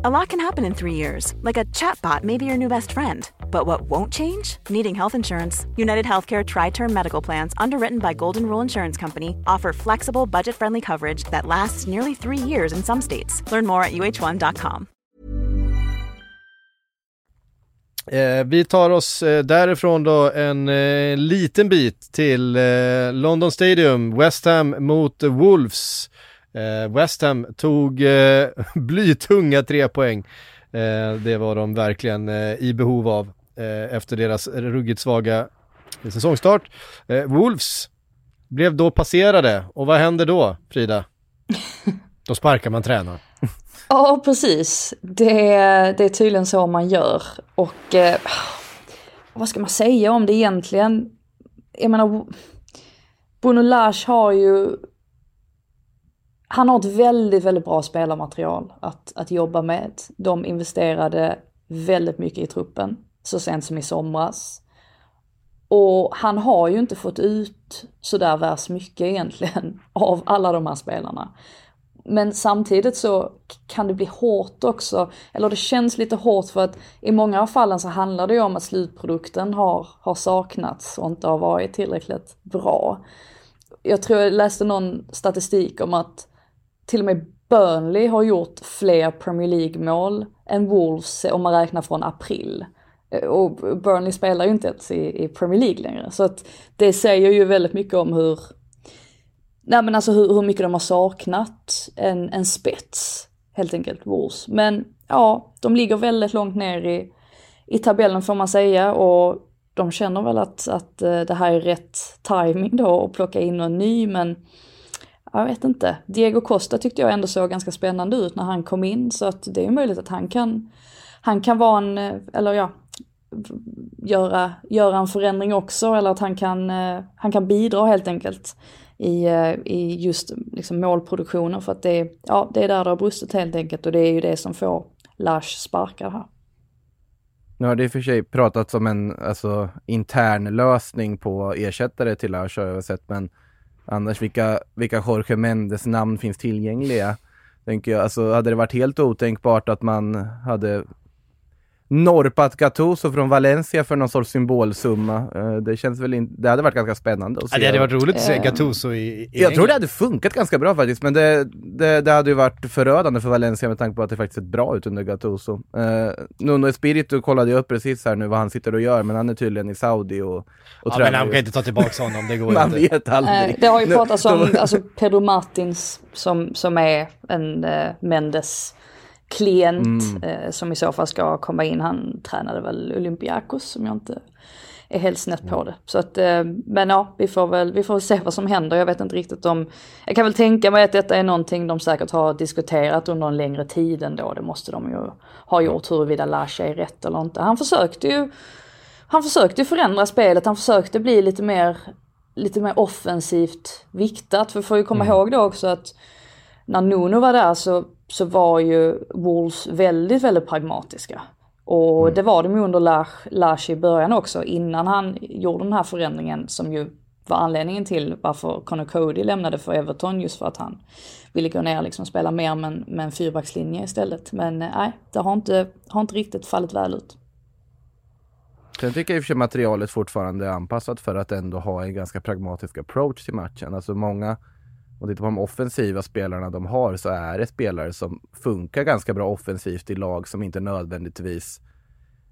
A lot can happen in three years, like a chatbot may be your new best friend. But what won't change? Needing health insurance. United Healthcare Tri Term Medical Plans, underwritten by Golden Rule Insurance Company, offer flexible, budget friendly coverage that lasts nearly three years in some states. Learn more at uh1.com. Eh, vi tar oss eh, därifrån då en eh, liten bit till eh, London Stadium, West Ham mot Wolves. Eh, West Ham tog eh, <laughs> blytunga tre poäng. Eh, det var de verkligen eh, i behov av eh, efter deras ruggigt svaga säsongstart. Eh, Wolves blev då passerade och vad händer då, Frida? <laughs> då sparkar man tränaren. Ja, precis. Det, det är tydligen så man gör. Och eh, vad ska man säga om det egentligen? Jag menar, Bruno Lage har ju han har ett väldigt, väldigt bra spelarmaterial att, att jobba med. De investerade väldigt mycket i truppen så sent som i somras. Och han har ju inte fått ut sådär värst mycket egentligen <laughs> av alla de här spelarna. Men samtidigt så kan det bli hårt också, eller det känns lite hårt för att i många av fallen så handlar det ju om att slutprodukten har, har saknats och inte har varit tillräckligt bra. Jag tror jag läste någon statistik om att till och med Burnley har gjort fler Premier League-mål än Wolves om man räknar från april. Eh, och Burnley spelar ju inte ens i, i Premier League längre. Så att det säger ju väldigt mycket om hur, nej men alltså hur, hur mycket de har saknat en, en spets, helt enkelt, Wolves. Men ja, de ligger väldigt långt ner i, i tabellen får man säga och de känner väl att, att eh, det här är rätt timing då att plocka in någon ny men jag vet inte. Diego Costa tyckte jag ändå såg ganska spännande ut när han kom in så att det är möjligt att han kan, han kan vara en, eh, eller ja, göra, göra en förändring också eller att han kan, eh, han kan bidra helt enkelt i, eh, i just liksom målproduktionen för att det, ja, det är där det har brustit helt enkelt och det är ju det som får Lars sparkar här. Nu har det i och för sig pratats om en alltså, intern lösning på ersättare till Lars har jag sett men Annars vilka, vilka Jorge Mendes namn finns tillgängliga? Tänker jag, alltså hade det varit helt otänkbart att man hade norpat Gattuso från Valencia för någon sorts symbolsumma. Eh, det känns väl inte, det hade varit ganska spännande att se. Ja, det hade varit roligt att se Gattuso i, i Jag England. tror det hade funkat ganska bra faktiskt, men det, det, det, hade ju varit förödande för Valencia med tanke på att det faktiskt sett bra ut under Gattuso. Uh, Nuno Espirito kollade jag upp precis här nu vad han sitter och gör, men han är tydligen i Saudi och, och Ja men han kan inte ta tillbaka honom, det går <laughs> Man inte. vet aldrig. Uh, det har ju pratats om, <laughs> alltså Pedro Martins som, som är en uh, Mendes klient mm. eh, som i så fall ska komma in. Han tränade väl Olympiakos om jag inte är helt snett på det. Så att, eh, men ja, vi får väl vi får se vad som händer. Jag vet inte riktigt om... Jag kan väl tänka mig att detta är någonting de säkert har diskuterat under en längre tid ändå. Det måste de ju ha gjort huruvida Lasha är rätt eller inte. Han försökte ju... Han försökte förändra spelet, han försökte bli lite mer, lite mer offensivt viktat. För vi får ju komma mm. ihåg då också att när Nuno var där så så var ju Wolves väldigt, väldigt pragmatiska. Och mm. det var de ju under Lash i början också, innan han gjorde den här förändringen som ju var anledningen till varför Connor Cody lämnade för Everton, just för att han ville gå ner och liksom spela mer med med en fyrbackslinje istället. Men eh, nej, det har inte, har inte riktigt fallit väl ut. Sen tycker jag i och för sig materialet fortfarande är anpassat för att ändå ha en ganska pragmatisk approach till matchen. Alltså många om tittar på de offensiva spelarna de har så är det spelare som funkar ganska bra offensivt i lag som inte nödvändigtvis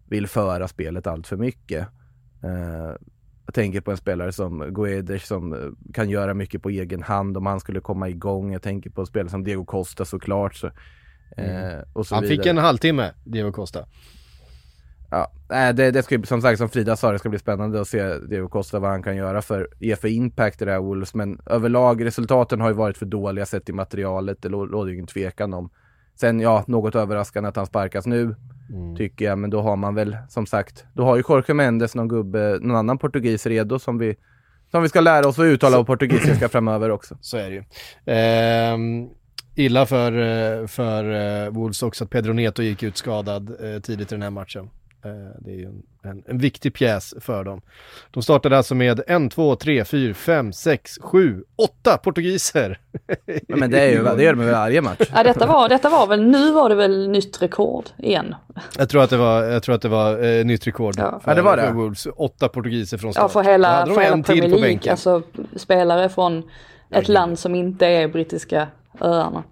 vill föra spelet allt för mycket. Uh, jag tänker på en spelare som Guedes som eh, kan göra mycket på egen hand om han skulle komma igång. Jag tänker på spelare som Diego Costa såklart. Så, uh, mm. han vidare. fick en halvtimme, Diego Costa. Ja, det, det ska som sagt som Frida sa, det ska bli spännande att se Diego Costa vad han kan göra för, ge för impact i det här Wolves. Men överlag, resultaten har ju varit för dåliga sett i materialet, det råder ju ingen tvekan om. Sen ja, något överraskande att han sparkas nu, mm. tycker jag. Men då har man väl, som sagt, då har ju Jorge Mendes någon gubbe, någon annan portugis redo som vi, som vi ska lära oss att uttala på portugisiska framöver också. Så är det ju. Ehm, illa för, för uh, Wolves också att Pedro Neto gick ut skadad uh, tidigt i den här matchen. Eh, det är ju en, en, en, viktig pjäs för dem. De startade alltså med en, två, tre, fyra, fem, sex, sju, åtta portugiser. Ja, men det, är ju, <laughs> det gör de i varje match. Ja, detta var, detta var väl, nu var det väl nytt rekord igen. Jag tror att det var, jag tror att det var eh, nytt rekord. Ja. För, ja, det var det. Wolves. Åtta portugiser från start. Ja, för hela, för hela Premier League. Alltså spelare från ett land som inte är brittiska öarna.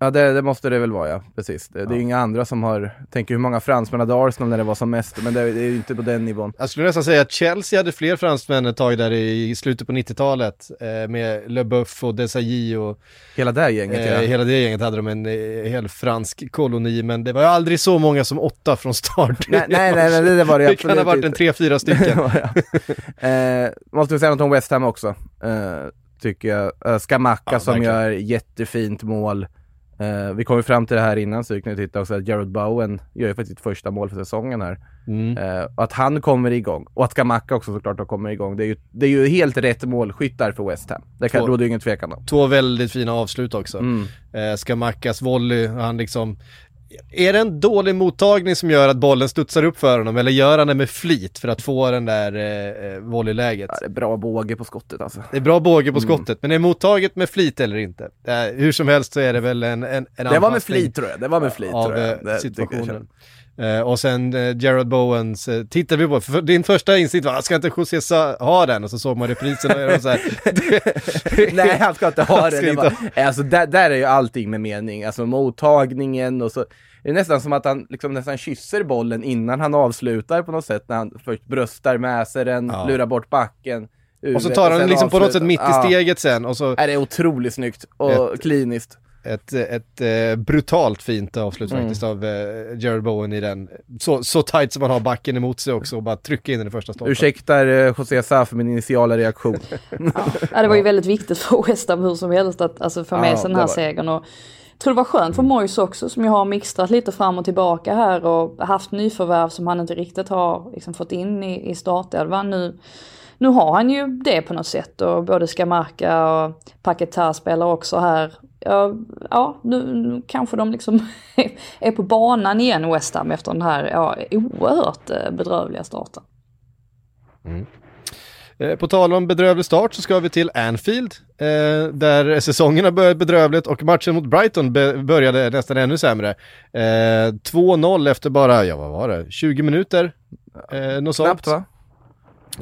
Ja det, det, måste det väl vara ja, precis. Det, ja. det är inga andra som har, tänker hur många fransmän hade Arsenal när det var som mest, men det, det är ju inte på den nivån. Jag skulle nästan säga att Chelsea hade fler fransmän ett tag där i, slutet på 90-talet eh, med LeBeuf och Desailly och Hela det gänget eh, ja. Hela det gänget hade de en eh, hel fransk koloni, men det var ju aldrig så många som åtta från start. nej, nej, nej, nej det var det <laughs> Det kan ha varit en tre, fyra <laughs> stycken. eh, måste vi säga något om West Ham också, eh, tycker jag. Uh, Skamacka ja, som verkligen. gör jättefint mål. Uh, vi kom ju fram till det här innan så vi kunde titta också att Jared Bowen gör ju faktiskt sitt första mål för säsongen här. Mm. Uh, att han kommer igång och att Gamaka också såklart har kommit igång. Det är ju, det är ju helt rätt målskyttar för West Ham. Det kan, råder ju ingen tvekan om. Två väldigt fina avslut också. Mm. Uh, Skamakas volley, han liksom är det en dålig mottagning som gör att bollen studsar upp för honom eller gör han det med flit för att få den där eh, volleyläget? Ja, det är bra båge på skottet alltså. Det är bra båge på mm. skottet, men är mottaget med flit eller inte? Eh, hur som helst så är det väl en, en, en Det var med flit tror jag, det var med flit av, tror jag. Eh, det, situationen. Uh, och sen uh, Jared Bowens uh, tittade vi på, för din första instinkt var, ska inte José Sa ha den? Och så såg man reprisen och så här, <laughs> Nej, han ska inte ha den. Det var, alltså, där, där är ju allting med mening, alltså mottagningen och så det är nästan som att han liksom nästan kysser bollen innan han avslutar på något sätt, när han först bröstar med sig den, ja. lurar bort backen. Och så tar han liksom avslutar. på något sätt mitt i steget sen och så... Är det är otroligt snyggt och ett, kliniskt. Ett, ett, eh, brutalt fint avslut mm. faktiskt av eh, Jared Bowen i den. Så, så tight som man har backen emot sig också och bara trycka in den i första stolpen. Ursäktar eh, José Sa för min initiala reaktion. <laughs> ja, det var ju väldigt viktigt för West Ham hur som helst att alltså, få med ja, sig den här segern. Och jag tror det var skönt för Mois också som ju har mixtrat lite fram och tillbaka här och haft nyförvärv som han inte riktigt har liksom, fått in i, i startelvan. Nu, nu har han ju det på något sätt och både Skamarka och Paketa spelar också här. Ja, ja nu, nu kanske de liksom <laughs> är på banan igen West Ham efter den här ja, oerhört eh, bedrövliga starten. Mm. Eh, på tal om bedrövlig start så ska vi till Anfield, eh, där säsongen har börjat bedrövligt och matchen mot Brighton började nästan ännu sämre. Eh, 2-0 efter bara, ja vad var det, 20 minuter? Eh, något Snabbt va?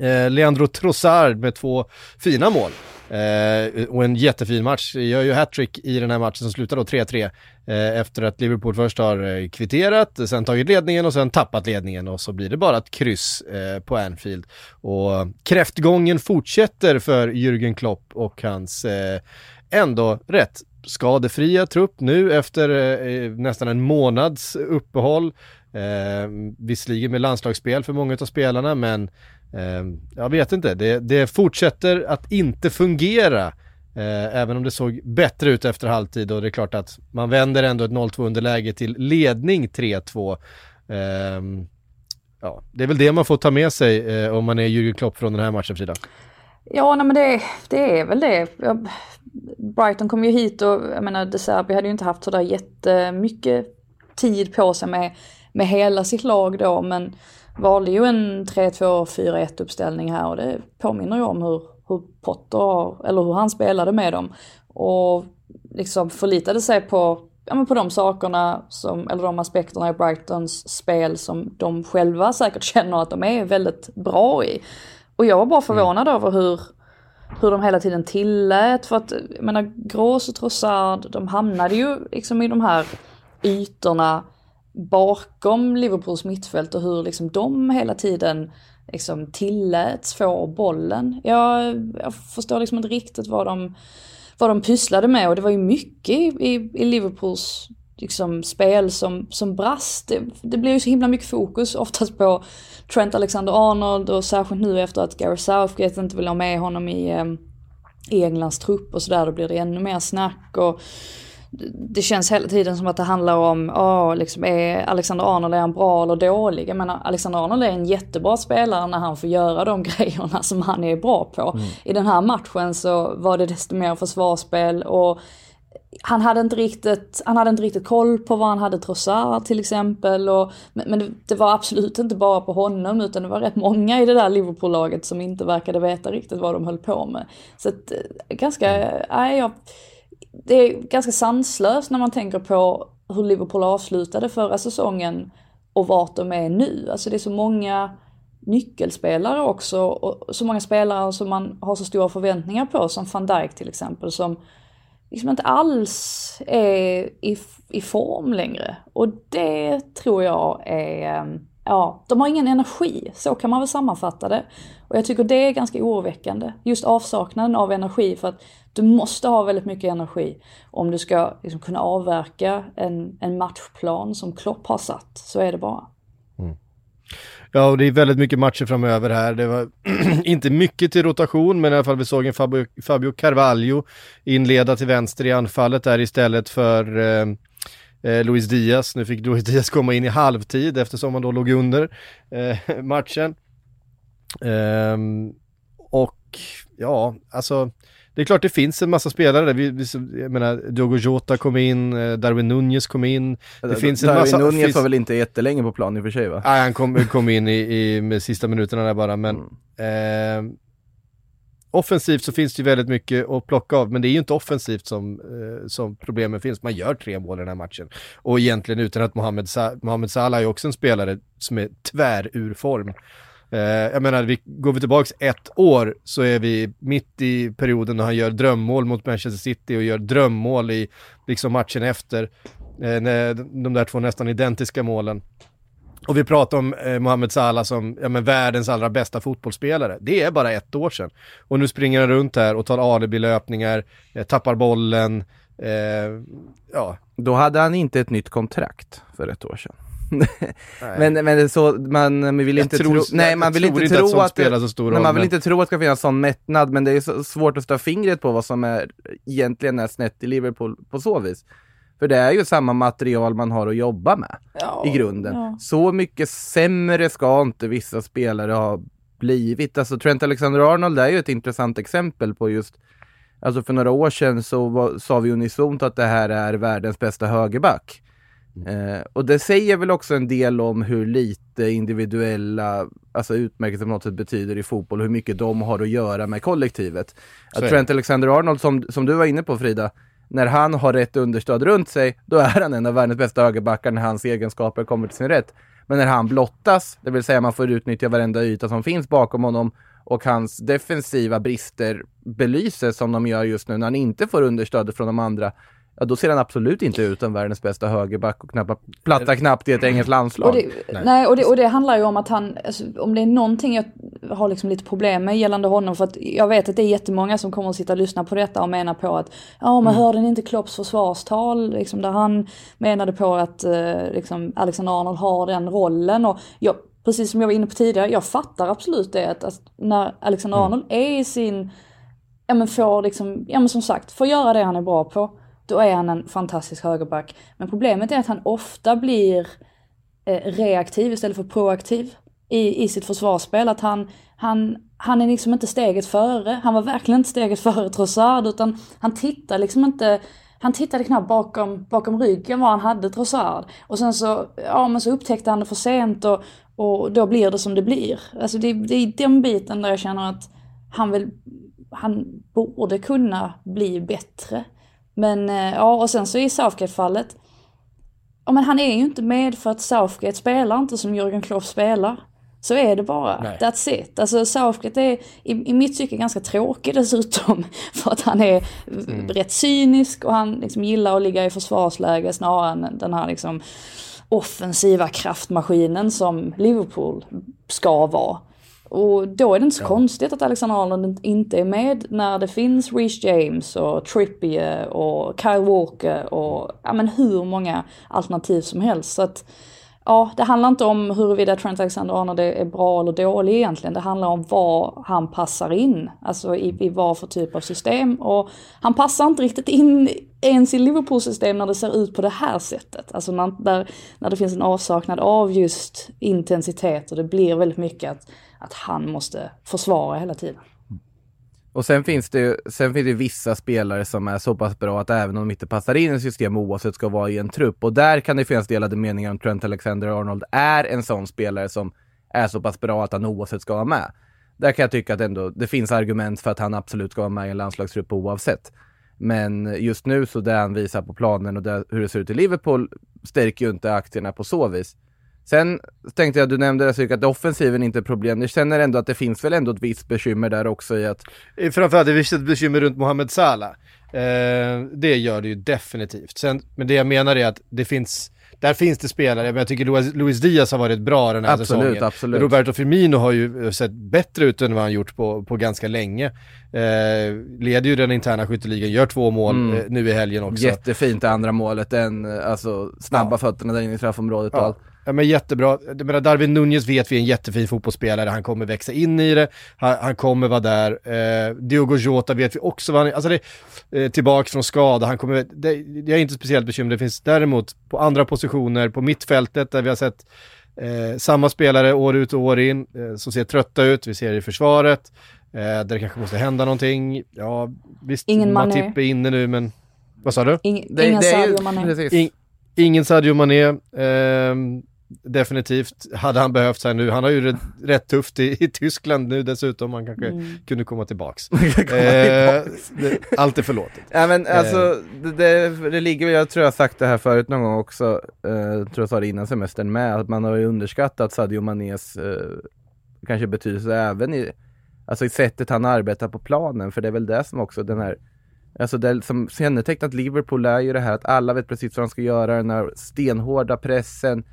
Eh, Leandro Trossard med två fina mål. Eh, och en jättefin match. Gör ju hattrick i den här matchen som slutar då 3-3 eh, efter att Liverpool först har eh, kvitterat, sen tagit ledningen och sen tappat ledningen och så blir det bara ett kryss eh, på Anfield. Och kräftgången fortsätter för Jürgen Klopp och hans eh, ändå rätt skadefria trupp nu efter eh, nästan en månads uppehåll. Eh, visserligen med landslagsspel för många av spelarna men Ehm, jag vet inte, det, det fortsätter att inte fungera. Eh, även om det såg bättre ut efter halvtid och det är klart att man vänder ändå ett 0-2 underläge till ledning 3-2. Ehm, ja, det är väl det man får ta med sig eh, om man är Jürgen Klopp från den här matchen Frida. Ja, nej, men det, det är väl det. Brighton kom ju hit och jag menar De Serbi hade ju inte haft sådär jättemycket tid på sig med, med hela sitt lag då men valde ju en 3-2-4-1 uppställning här och det påminner ju om hur, hur Potter, eller hur han spelade med dem. Och liksom förlitade sig på, ja, men på de sakerna, som, eller de aspekterna i Brightons spel som de själva säkert <laughs> känner att de är väldigt bra i. Och jag var bara förvånad mm. över hur, hur de hela tiden tillät, för att jag menar Grås och Trossard, de hamnade ju liksom i de här ytorna bakom Liverpools mittfält och hur liksom de hela tiden liksom tilläts få bollen. Jag, jag förstår liksom inte riktigt vad de, vad de pysslade med och det var ju mycket i, i Liverpools liksom, spel som, som brast. Det, det blir ju så himla mycket fokus oftast på Trent Alexander-Arnold och särskilt nu efter att Gary Southgate inte vill ha med honom i, eh, i Englands trupp och sådär, då blir det ännu mer snack. Och det känns hela tiden som att det handlar om, oh, liksom, är Alexander Arnold är han bra eller dålig? Jag menar, Alexander Arnold är en jättebra spelare när han får göra de <laughs> grejerna som han är bra på. Mm. I den här matchen så var det desto mer försvarsspel och han hade inte riktigt, han hade inte riktigt koll på vad han hade Trossard till exempel. Och, men, men det, det, var absolut inte bara på honom utan det var rätt många i det där Liverpool-laget som inte verkade veta riktigt vad de höll på med. Så att, eh, ganska, nej, jag, det är ganska sanslöst när man tänker på hur Liverpool avslutade förra säsongen och vart de är nu. Alltså det är så många nyckelspelare också och så många spelare som man har så stora förväntningar på som van Dijk till exempel som liksom inte alls är i, i form längre. Och det tror jag är, ehm, ja, de har ingen energi, så kan man väl sammanfatta det. Och jag tycker det är ganska oroväckande, just avsaknaden av energi för att du måste ha väldigt mycket energi om du ska liksom kunna avverka en, en matchplan som Klopp har satt, så är det bara. Mm. Ja, och det är väldigt mycket matcher framöver här. Det var <clears throat> inte mycket till rotation, men i alla fall vi såg en Fabio, Fabio Carvalho inleda till vänster i anfallet där istället för eh, eh, Luis Diaz. Nu fick Luis Diaz komma in i halvtid eftersom han då låg under eh, matchen. Ehm, och ja, alltså det är klart det finns en massa spelare där. Vi, vi, jag menar, Diogo Jota kom in, eh, Darwin Nunez kom in. Det D finns en Darwin massa... Nunez var väl inte jättelänge på plan i och för sig va? Nej, han kom, kom in i, i med sista minuterna där bara, men mm. eh, Offensivt så finns det ju väldigt mycket att plocka av, men det är ju inte offensivt som, eh, som problemen finns. Man gör tre mål i den här matchen. Och egentligen utan att Mohamed, Sa Mohamed Salah är också en spelare som är tvär ur form. Eh, jag menar, vi, går vi tillbaks ett år så är vi mitt i perioden när han gör drömmål mot Manchester City och gör drömmål i liksom matchen efter. Eh, de där två nästan identiska målen. Och vi pratar om eh, Mohamed Salah som ja, men världens allra bästa fotbollsspelare. Det är bara ett år sedan. Och nu springer han runt här och tar alibi-löpningar, eh, tappar bollen. Eh, ja. Då hade han inte ett nytt kontrakt för ett år sedan men, men så, man, man vill inte tro, nej man vill inte tro att, det, så stor roll, man vill men... inte tro att det ska finnas sån mättnad, men det är så svårt att sätta fingret på vad som är egentligen är snett i Liverpool på så vis. För det är ju samma material man har att jobba med ja, i grunden. Ja. Så mycket sämre ska inte vissa spelare ha blivit. Alltså Trent Alexander-Arnold är ju ett intressant exempel på just Alltså för några år sedan så var, sa vi unisont att det här är världens bästa högerback. Eh, och det säger väl också en del om hur lite individuella alltså utmärkelser på något sätt betyder i fotboll, hur mycket de har att göra med kollektivet. Att Trent Alexander-Arnold, som, som du var inne på Frida, när han har rätt understöd runt sig, då är han en av världens bästa högerbackar när hans egenskaper kommer till sin rätt. Men när han blottas, det vill säga man får utnyttja varenda yta som finns bakom honom och hans defensiva brister belyses som de gör just nu när han inte får understöd från de andra, ja då ser han absolut inte ut som världens bästa högerback och knappt, platta knappt i ett engelskt landslag. Och det, nej, nej och, det, och det handlar ju om att han, alltså, om det är någonting jag har liksom lite problem med gällande honom, för att jag vet att det är jättemånga som kommer att sitta och lyssna på detta och menar på att, ja men mm. hörde inte Klopps försvarstal, liksom, där han menade på att eh, liksom, Alexander Arnold har den rollen och jag, precis som jag var inne på tidigare, jag fattar absolut det att, att när Alexander mm. Arnold är i sin, ja men får liksom, ja men som sagt, får göra det han är bra på då är han en fantastisk högerback. Men problemet är att han ofta blir eh, reaktiv istället för proaktiv i, i sitt försvarsspel. Att han, han, han är liksom inte steget före. Han var verkligen inte steget <laughs> före Trossard utan han tittar liksom inte han tittade knappt bakom, bakom ryggen var han hade Trossard. Och sen så, ja men så upptäckte han det för sent och, och då blir det som det blir. Alltså det, det är den biten där jag känner att han vill, han borde kunna bli bättre. Men eh, ja, och sen så i Southgate-fallet, ja men han är ju inte med för att Southgate spelar inte som Jürgen Klopp spelar. Så är det bara. Nej. That's it. Alltså Southgate är i, i mitt tycke ganska tråkig dessutom. <laughs> För att han är mm. rätt cynisk och han liksom gillar att ligga i försvarsläge snarare än den här liksom offensiva kraftmaskinen som Liverpool ska vara. Och då är det inte så ja. konstigt att Alexander Arnold inte är med när det finns Reece James och Trippier och Kyle Walker och ja men hur många alternativ som helst. Så att ja, det handlar inte om huruvida Trent Alexander-Arnold är bra eller dålig egentligen. Det handlar om var han passar in, alltså i, i vad för typ av system. Och han passar inte riktigt in ens i Liverpool-system när det ser ut på det här sättet. Alltså när, där, när det finns en avsaknad av just intensitet och det blir väldigt mycket att, att han måste försvara hela tiden. Och sen finns det ju sen finns det vissa spelare som är så pass bra att även om de inte passar in i system oavsett ska vara i en trupp. Och där kan det finnas delade meningar om Trent Alexander-Arnold är en sån spelare som är så pass bra att han oavsett ska vara med. Där kan jag tycka att ändå det finns argument för att han absolut ska vara med i en landslagstrupp oavsett. Men just nu så det han visar på planen och det, hur det ser ut i Liverpool stärker ju inte aktierna på så vis. Sen tänkte jag, du nämnde det, att offensiven inte är problem. Jag känner ändå att det finns väl ändå ett visst bekymmer där också i att... Framförallt det finns ett bekymmer runt Mohamed Salah. Eh, det gör det ju definitivt. Sen, men det jag menar är att det finns där finns det spelare, men jag tycker Luis, Luis Diaz har varit bra den här absolut, säsongen. Absolut. Roberto Firmino har ju sett bättre ut än vad han gjort på, på ganska länge. Eh, leder ju den interna skytteligan, gör två mål mm. eh, nu i helgen också. Jättefint det andra målet, den alltså snabba ja. fötterna där inne i straffområdet och ja. allt. Ja men jättebra. Jag menar Darwin Nunez vet vi är en jättefin fotbollsspelare, han kommer växa in i det, han, han kommer vara där. Eh, Diogo Jota vet vi också vad han alltså det, eh, tillbaka från skada, han kommer, det, jag är inte speciellt bekymrad, det finns däremot på andra positioner, på mittfältet där vi har sett eh, samma spelare år ut och år in, eh, som ser trötta ut, vi ser det i försvaret, eh, där det kanske måste hända någonting. Ja visst, Ingen Matip är inne nu men, vad sa du? Ing, det, ingen Sadio Mané. Ingen Sadio Mané. Eh, definitivt hade han behövt sig nu. Han har ju rätt, rätt tufft i, i, Tyskland nu dessutom. Han kanske mm. kunde komma tillbaks. eh, allt är förlåtet. Ja men alltså, eh. det, det, det, ligger jag tror jag sagt det här förut någon gång också, eh, tror jag sa det innan semestern med, att man har ju underskattat Sadio Manés eh, kanske betydelse även i, alltså i sättet han arbetar på planen, för det är väl det som också den här Alltså det som kännetecknat Liverpool är ju det här att alla vet precis vad de ska göra, den här stenhårda pressen,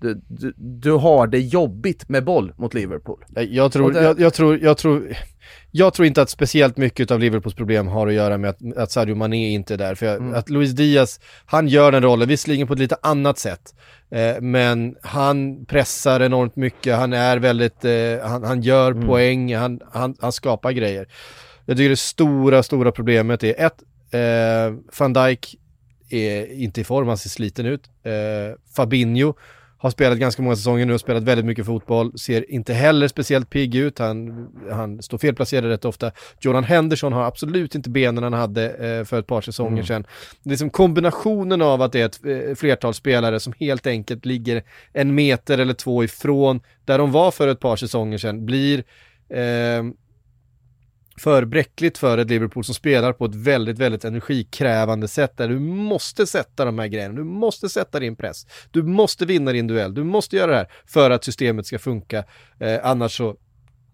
du, du, du, har det jobbigt med boll mot Liverpool. Jag tror, det... jag, jag, tror, jag, tror, jag tror inte att speciellt mycket av Liverpools problem har att göra med att, att Sadio Mané inte är där. För jag, mm. att Luis Diaz, han gör den rollen, visserligen på ett lite annat sätt. Eh, men han pressar enormt mycket, han är väldigt, eh, han, han gör mm. poäng, han, han, han skapar grejer. Jag tycker det stora, stora problemet är ett, eh, van Dijk är inte i form, han ser sliten ut. Eh, Fabinho har spelat ganska många säsonger nu och spelat väldigt mycket fotboll, ser inte heller speciellt pigg ut, han, han står felplacerad rätt ofta. Jordan Henderson har absolut inte benen han hade eh, för ett par säsonger mm. sedan. Det är liksom kombinationen av att det är ett eh, flertal spelare som helt enkelt ligger en meter eller två ifrån där de var för ett par säsonger sedan, blir eh, för bräckligt för ett Liverpool som spelar på ett väldigt, väldigt energikrävande sätt där du måste sätta de här grejerna, du måste sätta din press, du måste vinna din duell, du måste göra det här för att systemet ska funka, eh, annars så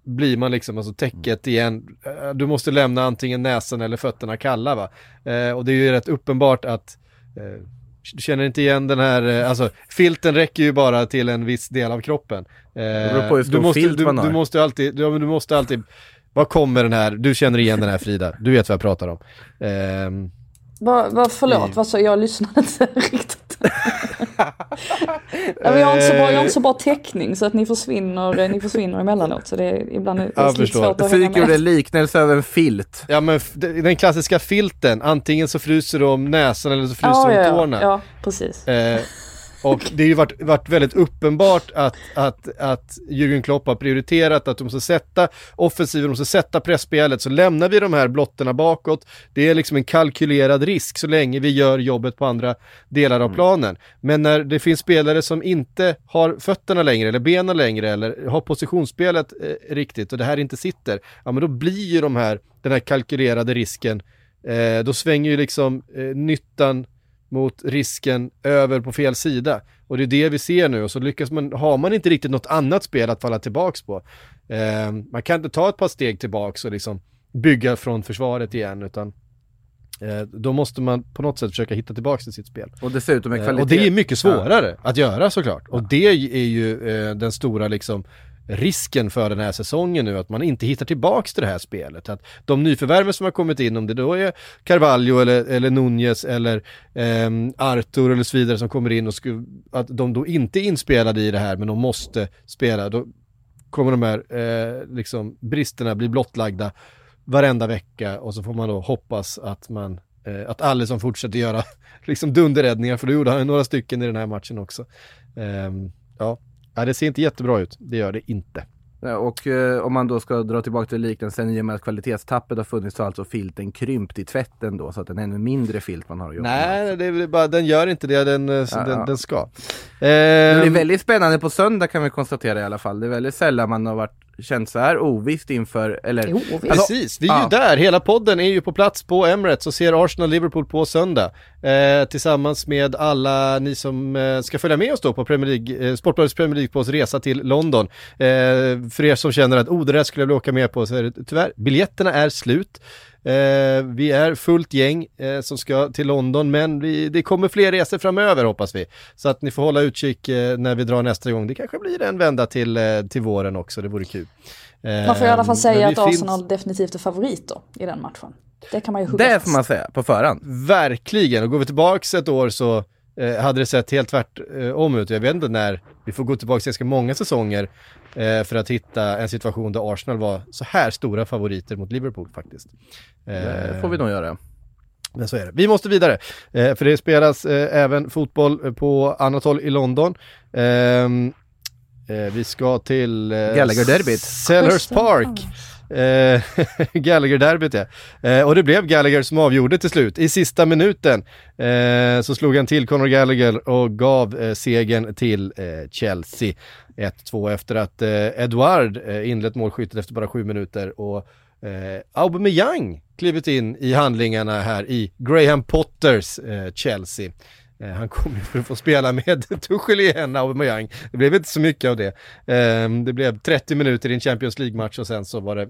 blir man liksom, alltså täcket igen, eh, du måste lämna antingen näsan eller fötterna kalla va. Eh, och det är ju rätt uppenbart att eh, du känner inte igen den här, eh, alltså filten räcker ju bara till en viss del av kroppen. Eh, du, måste, du, du, måste alltid, du, du måste alltid var kommer den här, du känner igen den här Frida, du vet vad jag pratar om. Um, va, va, förlåt, i... vad sa jag lyssnade inte <laughs> riktigt. jag, har inte så bra, jag har inte så bra täckning så att ni försvinner, ni försvinner emellanåt. Så det är ibland är det lite svårt att hänga med. gjorde en liknelse över en filt. Ja men den klassiska filten, antingen så fryser du om näsan eller så fryser du om ja, tårna. Ja, precis. Eh, och det har ju varit, varit väldigt uppenbart att, att, att Jürgen Klopp har prioriterat att de måste sätta offensiven, de måste sätta pressspelet, så lämnar vi de här blotterna bakåt. Det är liksom en kalkylerad risk så länge vi gör jobbet på andra delar av mm. planen. Men när det finns spelare som inte har fötterna längre, eller benen längre, eller har positionsspelet eh, riktigt och det här inte sitter, ja men då blir ju de här, den här kalkylerade risken, eh, då svänger ju liksom eh, nyttan mot risken över på fel sida. Och det är det vi ser nu och så lyckas man, har man inte riktigt något annat spel att falla tillbaks på. Eh, man kan inte ta ett par steg tillbaks och liksom bygga från försvaret igen utan eh, då måste man på något sätt försöka hitta tillbaks till sitt spel. Och dessutom med kvalitet. Eh, och det är mycket svårare ja. att göra såklart. Ja. Och det är ju eh, den stora liksom risken för den här säsongen nu, att man inte hittar tillbaks till det här spelet. Att de nyförvärven som har kommit in, om det då är Carvalho eller, eller Nunez eller eh, Artur eller så vidare som kommer in och sku, att de då inte är inspelade i det här men de måste spela, då kommer de här eh, liksom bristerna bli blottlagda varenda vecka och så får man då hoppas att man eh, att Alisson fortsätter göra <laughs> liksom dunderräddningar, för då gjorde han några stycken i den här matchen också. Um, ja, Ja, det ser inte jättebra ut. Det gör det inte. Och eh, om man då ska dra tillbaka till liknelsen i och med att kvalitetstappet har funnits så har alltså filten krympt i tvätten då så att en ännu mindre filt man har att jobba Nej, med. är bara, den gör inte det den, eh, Ja, den, ja. den ska. Men Det är Ehm, väldigt spännande på söndag kan vi konstatera i alla fall. Det är väldigt sällan man har varit, känt så här ovisst inför, eller Jo, visst. Precis, vi är ja. ju där, hela podden är ju på plats på Emirates och ser Arsenal-Liverpool på söndag. Eh, tillsammans med alla ni som eh, ska följa med oss då på Premier League, eh, Sportbladets Premier League på oss resa till London. Eh, för er som känner att oh det där skulle jag vilja åka med på så är det tyvärr, biljetterna är slut. Eh, vi är fullt gäng eh, som ska till London men vi, det kommer fler resor framöver hoppas vi. Så att ni får hålla utkik eh, när vi drar nästa gång. Det kanske blir en vända till, eh, till våren också, det vore kul. Eh, Man får i alla fall men säga att finns- Arsenal definitivt är favoriter i den matchen. Det kan man ju hugga det får man säga på förhand. Verkligen, och går vi tillbaks ett år så eh, hade det sett helt tvärt eh, om ut. Jag vet inte när, vi får gå tillbaka ganska många säsonger eh, för att hitta en situation där Arsenal var så här stora favoriter mot Liverpool faktiskt. Eh, Det får vi nog göra. Men så är det. Vi måste vidare, eh, för det spelas eh, även fotboll på annat håll i London. Ehm, eh, vi ska till eh, Gallagher-derbyt. Selhurst Park. Eh, <laughs> Gallagher-derbyt ja. Eh, och det blev Gallagher som avgjorde till slut. I sista minuten eh, så slog han till Conor Gallagher och gav eh, segern till eh, Chelsea. 1-2 efter att eh, Edouard eh, inlett målskyttet efter bara sju minuter och eh, Aubameyang klivit in i handlingarna här i Graham Potters eh, Chelsea. Eh, han kommer ju för att få spela med <laughs> Tuchel igen, Aubameyang. Det blev inte så mycket av det. Eh, det blev 30 minuter i en Champions League-match och sen så var det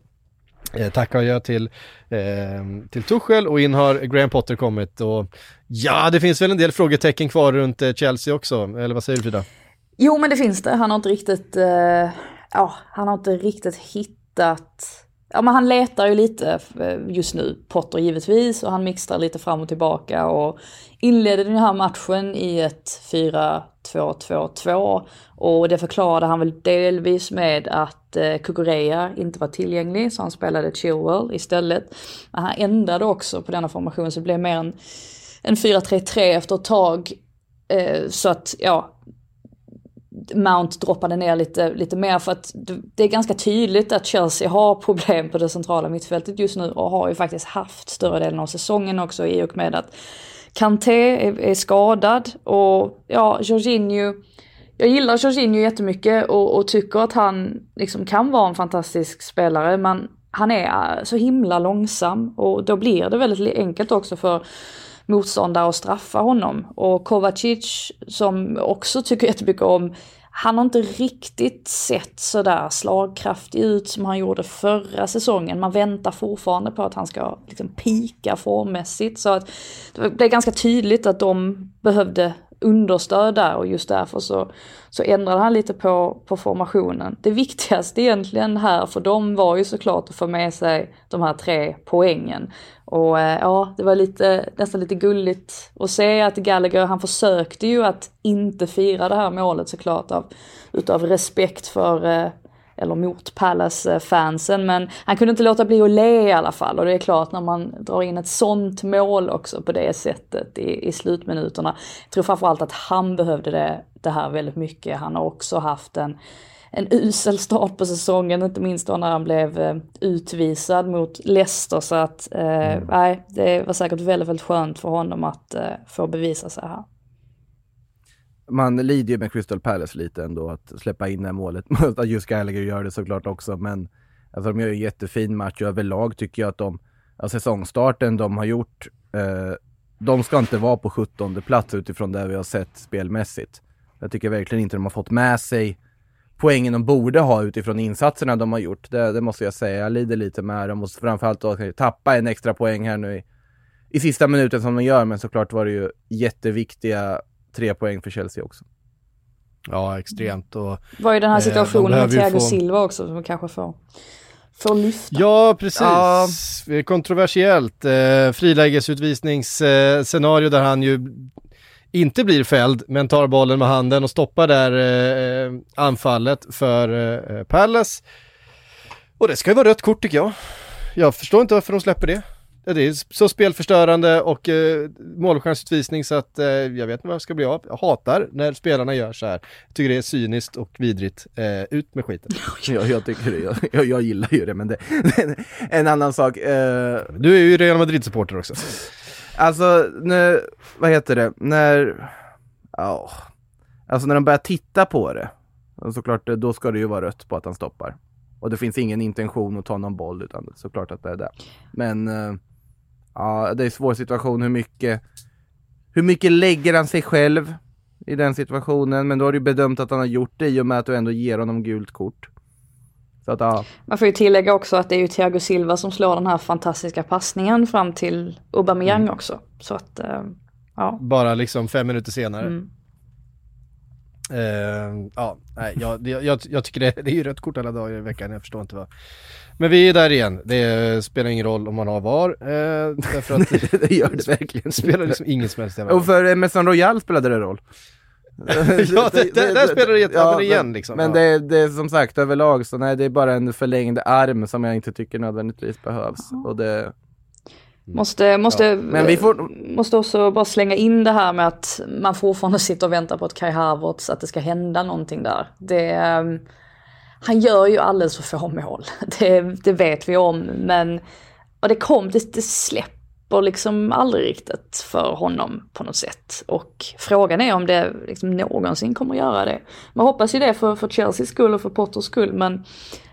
eh, tack och adjö till, eh, till Tuchel och in har Graham Potter kommit och ja, det finns väl en del frågetecken kvar runt eh, Chelsea också, eller vad säger du Frida? Jo men det finns det. Han har inte riktigt, eh, ja han har inte riktigt hittat, ja men han letar ju lite just nu, Potter givetvis, och han mixtrar lite fram och tillbaka och inledde den här matchen i ett 4-2-2-2 och det förklarade han väl delvis med att eh, Kukureya inte var tillgänglig så han spelade Chilwell istället. Men han ändrade också på denna formation så det blev mer en, en 4-3-3 efter ett tag. Eh, så att ja, Mount droppade ner lite, lite mer för att det är ganska tydligt att Chelsea har problem på det centrala mittfältet just nu och har ju faktiskt haft större delen av säsongen också i och med att Kanté är, är skadad och ja, Jorginho jag gillar Jorginho jättemycket och, och tycker att han liksom kan vara en fantastisk spelare men han är så himla långsam och då blir det väldigt enkelt också för motståndare att straffa honom. Och Kovacic som också tycker jättemycket om han har inte riktigt sett sådär slagkraftig ut som han gjorde förra säsongen. Man väntar fortfarande på att han ska liksom pika formmässigt. Så att det blev ganska tydligt att de behövde understöd där och just därför så, så ändrade han lite på, på formationen. Det viktigaste egentligen här för dem var ju såklart att få med sig de här tre poängen. Och eh, ja, det var lite, nästan lite gulligt att se att Gallagher, han försökte ju att inte fira det här målet såklart av, utav respekt för eh, eller mot Palace-fansen, men han kunde inte låta bli att le i alla fall. Och det är klart när man drar in ett sånt mål också på det sättet i, i slutminuterna. Jag tror framförallt att han behövde det, det här väldigt mycket. Han har också haft en, en usel start på säsongen, inte minst då när han blev eh, utvisad mot Leicester. Så att, eh, nej, det var säkert väldigt, väldigt skönt för honom att eh, få bevisa sig här. Man lider ju med Crystal Palace lite ändå att släppa in det här målet. <laughs> att just Gallagher gör det såklart också, men alltså, de gör ju en jättefin match och överlag tycker jag att de, alltså, säsongstarten de har gjort, eh, de ska inte vara på 17 plats utifrån det vi har sett spelmässigt. Jag tycker verkligen inte de har fått med sig poängen de borde ha utifrån insatserna de har gjort. Det, det måste jag säga. Jag lider lite med dem och framförallt då att tappa en extra poäng här nu i, i sista minuten som de gör. Men såklart var det ju jätteviktiga tre poäng för Chelsea också. Ja, extremt och Det var ju den här Eh, de situationen med Thiago få- Silva också som kanske får, får lyfta. Ja, precis. Ja. Kontroversiellt. Eh, frilägesutvisningsscenario där han ju inte blir fälld, men tar bollen med handen och stoppar där eh, anfallet för eh, Palace. Och det ska ju vara rött kort tycker jag. Jag förstår inte varför de släpper det. Det är så spelförstörande och eh, målchansutvisning så att eh, jag vet inte vad jag ska bli av. Jag hatar när spelarna gör så här. Jag tycker det är cyniskt och vidrigt. Eh, ut med skiten. <laughs> Ja, jag tycker det. Jag, jag, jag gillar ju det, men det <laughs> en annan sak. Eh, Du är ju Real Madrid-supporter också. Alltså, när, vad heter det, när, ja, alltså när de börjar titta på det, såklart då ska det ju vara rött på att han stoppar. Och det finns ingen intention att ta någon boll utan såklart att det är det. Men, eh, ja, det är en svår situation hur mycket, hur mycket lägger han sig själv i den situationen? Men då har du bedömt att han har gjort det i och med att du ändå ger honom gult kort. Så att ja, Man får ju tillägga också att det är ju Thiago Silva som slår den här fantastiska passningen fram till Aubameyang Mm. också. Så att, eh, ja. Bara liksom fem minuter senare. Mm. Eh, ja, nej, jag, jag, jag, jag tycker det, det är ju rött kort alla dagar i veckan, jag förstår inte vad. Men vi är där igen, det spelar ingen roll om man har VAR, eh, därför att <laughs> det det gör det verkligen. spelar liksom ingen som helst jävla Och roll. för Emerson Royal spelade det roll. <laughs> Ja, det- det- <laughs> där spelar det jätte- ja, igen, men, liksom, Men ja. det, det är som sagt överlag så nej, det är bara en förlängd arm som jag inte tycker nödvändigtvis behövs. Och det, Måste, måste, Mm. Men vi får- måste också bara slänga in det här med att man fortfarande sitter och väntar på att Kai Havertz, att det ska hända någonting där. Det, ehm, han gör ju alldeles för få mål, <laughs> det, det vet vi om. Men och det kom, det, det släpper liksom aldrig riktigt för honom på något sätt. Och frågan är om det liksom någonsin kommer att göra det. Man hoppas ju det för, för Chelseas skull och för Potters skull, men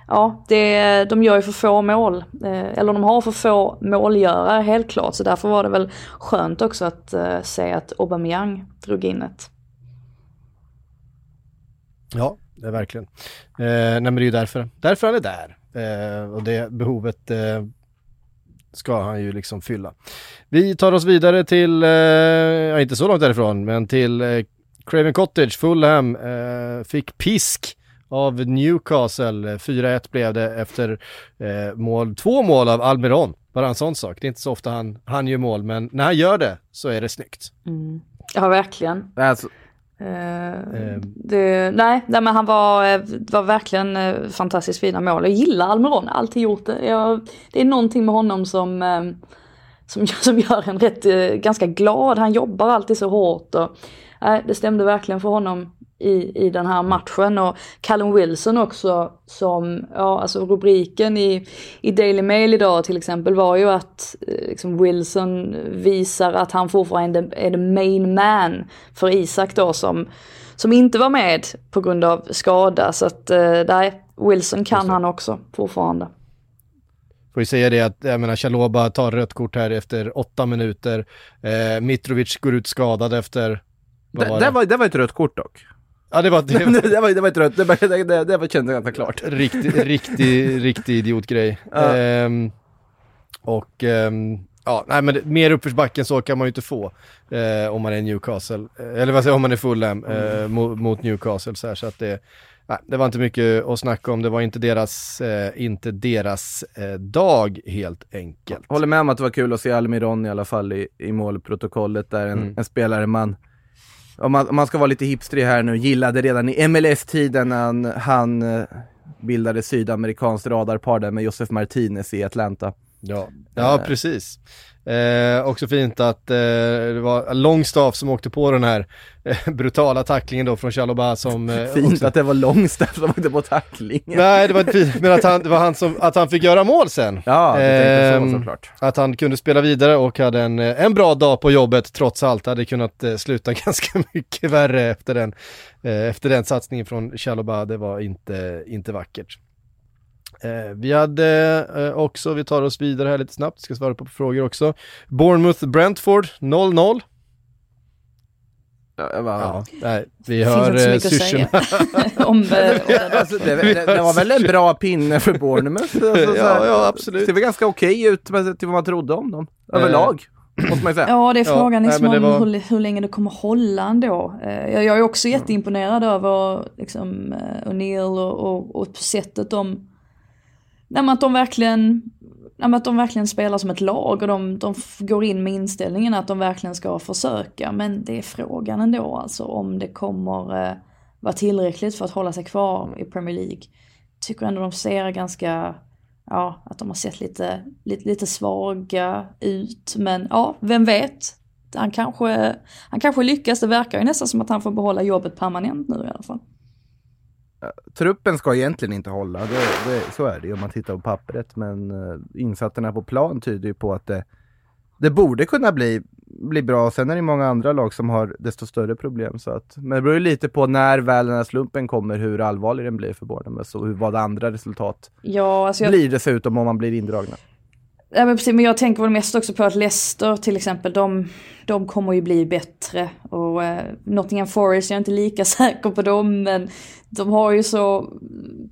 Ja, det, de gör ju för få mål. Eh, eller de har för få målgörare helt klart. Så därför var det väl skönt också att eh, se att Aubameyang drog in ett. Ja, det är verkligen. Eh, nej men det är ju därför, därför han är där. Eh, och det behovet eh, ska han ju liksom fylla. Vi tar oss vidare till, eh, inte så långt därifrån, men till eh, Craven Cottage, Fulham, eh, fick pisk av Newcastle. 4-1 blev det efter eh, mål, två mål av Almiron. Bara en sån sak. Det är inte så ofta han, han gör mål, men när han gör det så är det snyggt. Ja, verkligen. alltså, Ehm. Eh, det, nej, nej, men han var, eh, var verkligen eh, fantastiskt fina mål. Jag gillar Almiron, alltid gjort det. Jag, det är någonting med honom som, ehm, som, som gör en rätt ganska glad. Han jobbar alltid så hårt och nej, det stämde verkligen för honom i, i den här matchen. Och Callum Wilson också som, ja alltså rubriken i, i Daily Mail idag till exempel var ju att eh, liksom Wilson visar att han fortfarande är the main man för Isak då som, som inte var med på grund av skada. Så att eh, nej, Wilson kan han också fortfarande. Får ju säga det att, jag menar, Chaloba tar rött kort här efter åtta minuter. Eh, Mitrovic går ut skadad efter, det, var det, det? var, det var ett rött kort dock. Ja det var, det det, var det var rött, det, det, det, det var kändes ganska klart. riktig, <laughs> riktig, riktig idiotgrej. Ja. Ehm, och ehm, ja, nej men mer uppförsbacken så kan man ju inte få eh, om man är Newcastle, eller vad säger om man är Fulham eh, mot, mot Newcastle så här, så att det, nej, det var inte mycket att snacka om, det var inte deras, eh, inte deras eh, dag helt enkelt. Håller med om att det var kul att se Almiron i alla fall i, i målprotokollet där en, Mm. en spelare man om, man om man ska vara lite hipstrig här nu, gillade redan i MLS-tiden när han, han eh, bildade sydamerikanskt radarpar där med Josef Martinez i Atlanta. Ja, ja precis. Eh, också fint att eh, det var Longstaff som åkte på den här eh, brutala tacklingen då från Chaloba som... Eh, <laughs> Fint också- att det var Långstaff som åkte på tacklingen. Nej, det var fint, men att han, det var han som, att han fick göra mål sen. Ja, det Ehm, så såklart. Att han kunde spela vidare och hade en, eh, en bra dag på jobbet trots allt. Hade kunnat eh, sluta <laughs> ganska mycket värre efter den, eh, efter den satsningen från Chaloba. Det var inte, inte vackert. Eh, vi hade eh, också, vi tar oss vidare här lite snabbt, ska svara på frågor också. Bournemouth-Brentford 0-0. Ja, Ja, nej, vi hör eh, mycket att syrsorna. säga <laughs> om. Alltså, det, det, det var väl en bra pinne för Bournemouth? Alltså, så Ja, ja, absolut. Det ser väl ganska okej ut med- till vad man trodde om dem. Överlag, måste man säga. Ja, det är Ja, frågan nej, liksom om var- hur, hur länge det kommer hålla ändå. Jag, jag är också jätteimponerad över liksom, O'Neill och, och, och sättet de, nej, men att de verkligen nej, att de verkligen spelar som ett lag och de, de går in med inställningen att de verkligen ska försöka. Men det är frågan ändå alltså om det kommer eh, vara tillräckligt för att hålla sig kvar i Premier League. Tycker ändå de ser ganska ja, att de har sett lite, lite, lite svaga ut. Men ja, vem vet? Han kanske, han kanske lyckas, det verkar ju nästan som att han får behålla jobbet permanent nu i alla fall. Truppen ska egentligen inte hålla, det, det, så är det ju om man tittar på pappret. Men uh, insatserna på plan tyder ju på att det, det borde kunna bli, bli bra. Sen är det många andra lag som har desto större problem. Så att, men det beror ju lite på när väl den här slumpen kommer, hur allvarlig den blir för Bournemouth och hur, vad andra resultat ja, alltså jag... blir dessutom om man blir indragna. Ja, men, precis, men jag tänker väl mest också på att Leicester till exempel, de, de kommer ju bli bättre. Och eh, Nottingham Forest, jag är inte lika <laughs> säker på dem, men de har ju så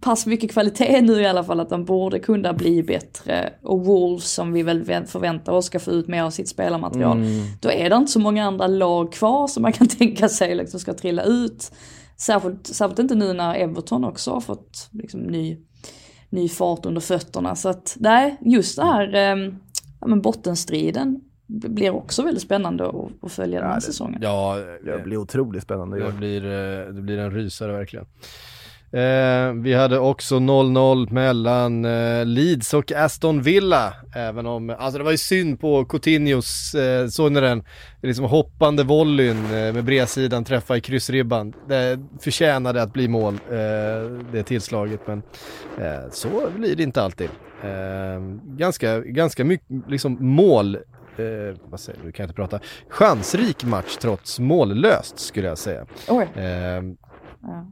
pass mycket kvalitet nu i alla fall att de borde kunna bli bättre. Och Wolves som vi väl förväntar oss ska få ut mer av sitt spelarmaterial. Mm. Då är det inte så många andra lag kvar som man kan <laughs> tänka sig liksom ska trilla ut. Särskilt, särskilt inte nu när Everton också har fått liksom, ny ny fart under fötterna. Så att nej, just det här eh, ja, men bottenstriden blir också väldigt spännande att, att följa ja, den här det, säsongen. Ja, det blir otroligt spännande. Det blir, eh, det blir en rysare verkligen. Eh, vi hade också 0-0 mellan eh, Leeds och Aston Villa. Även om, alltså det var ju synd på Coutinhos, eh, såg ni den? Liksom hoppande volleyn eh, med bredsidan träffa i kryssribban. Det förtjänade att bli mål, eh, det tillslaget. Men eh, så blir det inte alltid. Eh, ganska, ganska mycket liksom mål eh, vad säger du, kan jag inte prata, chansrik match trots mållöst skulle jag säga. Eh, ja.